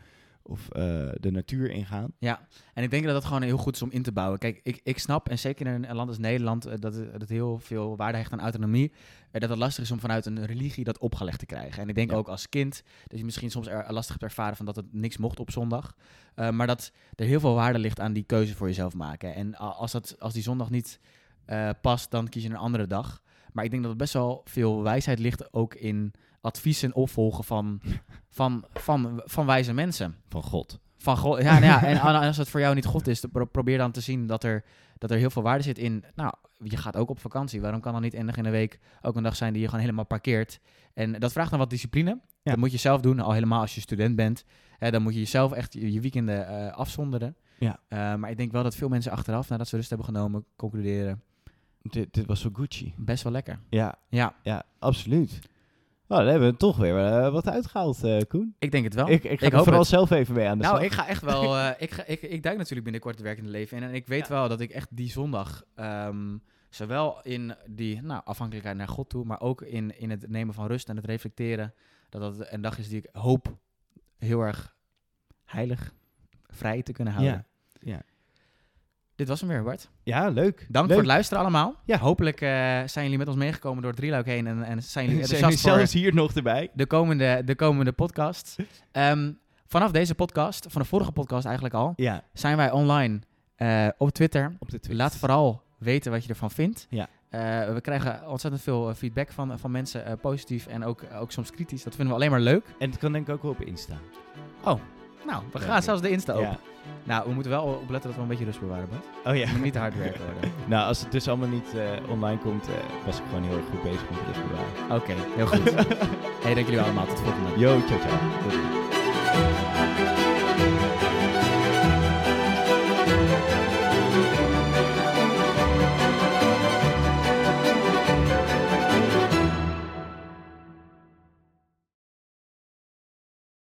of eh, de natuur ingaan. Ja, en ik denk dat dat gewoon heel goed is om in te bouwen. Kijk, ik, ik snap, en zeker in een land als Nederland, eh, dat het, dat het heel veel waarde hecht aan autonomie. eh, dat het lastig is om vanuit een religie dat opgelegd te krijgen. En ik denk Ja. ook als kind dat je misschien soms er, lastig hebt ervaren van dat het niks mocht op zondag. Eh, maar dat er heel veel waarde ligt aan die keuze voor jezelf maken. En als, dat, als die zondag niet eh, past, dan kies je een andere dag. Maar ik denk dat er best wel veel wijsheid ligt ook in adviezen opvolgen van, van, van, van wijze mensen. Van God. Van God, ja, nou ja, en als het voor jou niet God is, pro- probeer dan te zien dat er, dat er heel veel waarde zit in. Nou, je gaat ook op vakantie. Waarom kan dan niet dag in de week ook een dag zijn die je gewoon helemaal parkeert? En dat vraagt dan wat discipline. Dat moet je zelf doen, al helemaal als je student bent. Hè, dan moet je jezelf echt je, je weekenden eh, afzonderen. Ja. Eh, maar ik denk wel dat veel mensen achteraf, nadat ze rust hebben genomen, concluderen. Dit, dit was zo Gucci. Best wel lekker. Ja, Ja, ja, absoluut. Nou, dan hebben we toch weer eh, wat uitgehaald, eh, Koen. ik denk het wel. Ik, ik ga ik er hoop vooral het. zelf even mee aan de Nou, slag. ik ga echt wel. eh, ik, ga, ik, ik duik natuurlijk binnenkort het werkende leven in. En ik weet Ja. wel dat ik echt die zondag. ehm, zowel in die nou, afhankelijkheid naar God toe. maar ook in, in het nemen van rust en het reflecteren. dat dat een dag is die ik hoop heel erg heilig, vrij te kunnen houden. Ja. Dit was hem weer, Bart. Ja, leuk. Dank leuk. voor het luisteren allemaal. Ja. Hopelijk eh, zijn jullie met ons meegekomen door het drieluik heen. En, en zijn jullie Zijn enthousiast voor zelfs hier nog erbij? de komende, de komende podcast. Ehm, vanaf deze podcast, van de vorige podcast eigenlijk al Ja, zijn wij online eh, op Twitter. op de. Laat vooral weten wat je ervan vindt. Ja. Eh, we krijgen ontzettend veel feedback van, van mensen, positief en ook, ook soms kritisch. Dat vinden we alleen maar leuk. En het kan denk ik ook wel op Insta. Nou, we gaan zelfs de Insta open. Nou, we moeten wel opletten dat we een beetje rust bewaren, Bart. Oh ja. Moet niet te hard werken worden. Nou, als het dus allemaal niet eh, online komt, eh, was ik gewoon heel erg goed bezig met dit bewaren. Oké, heel goed. hey, dank jullie allemaal. Tot volgende. Yo, ciao ciao. Doei.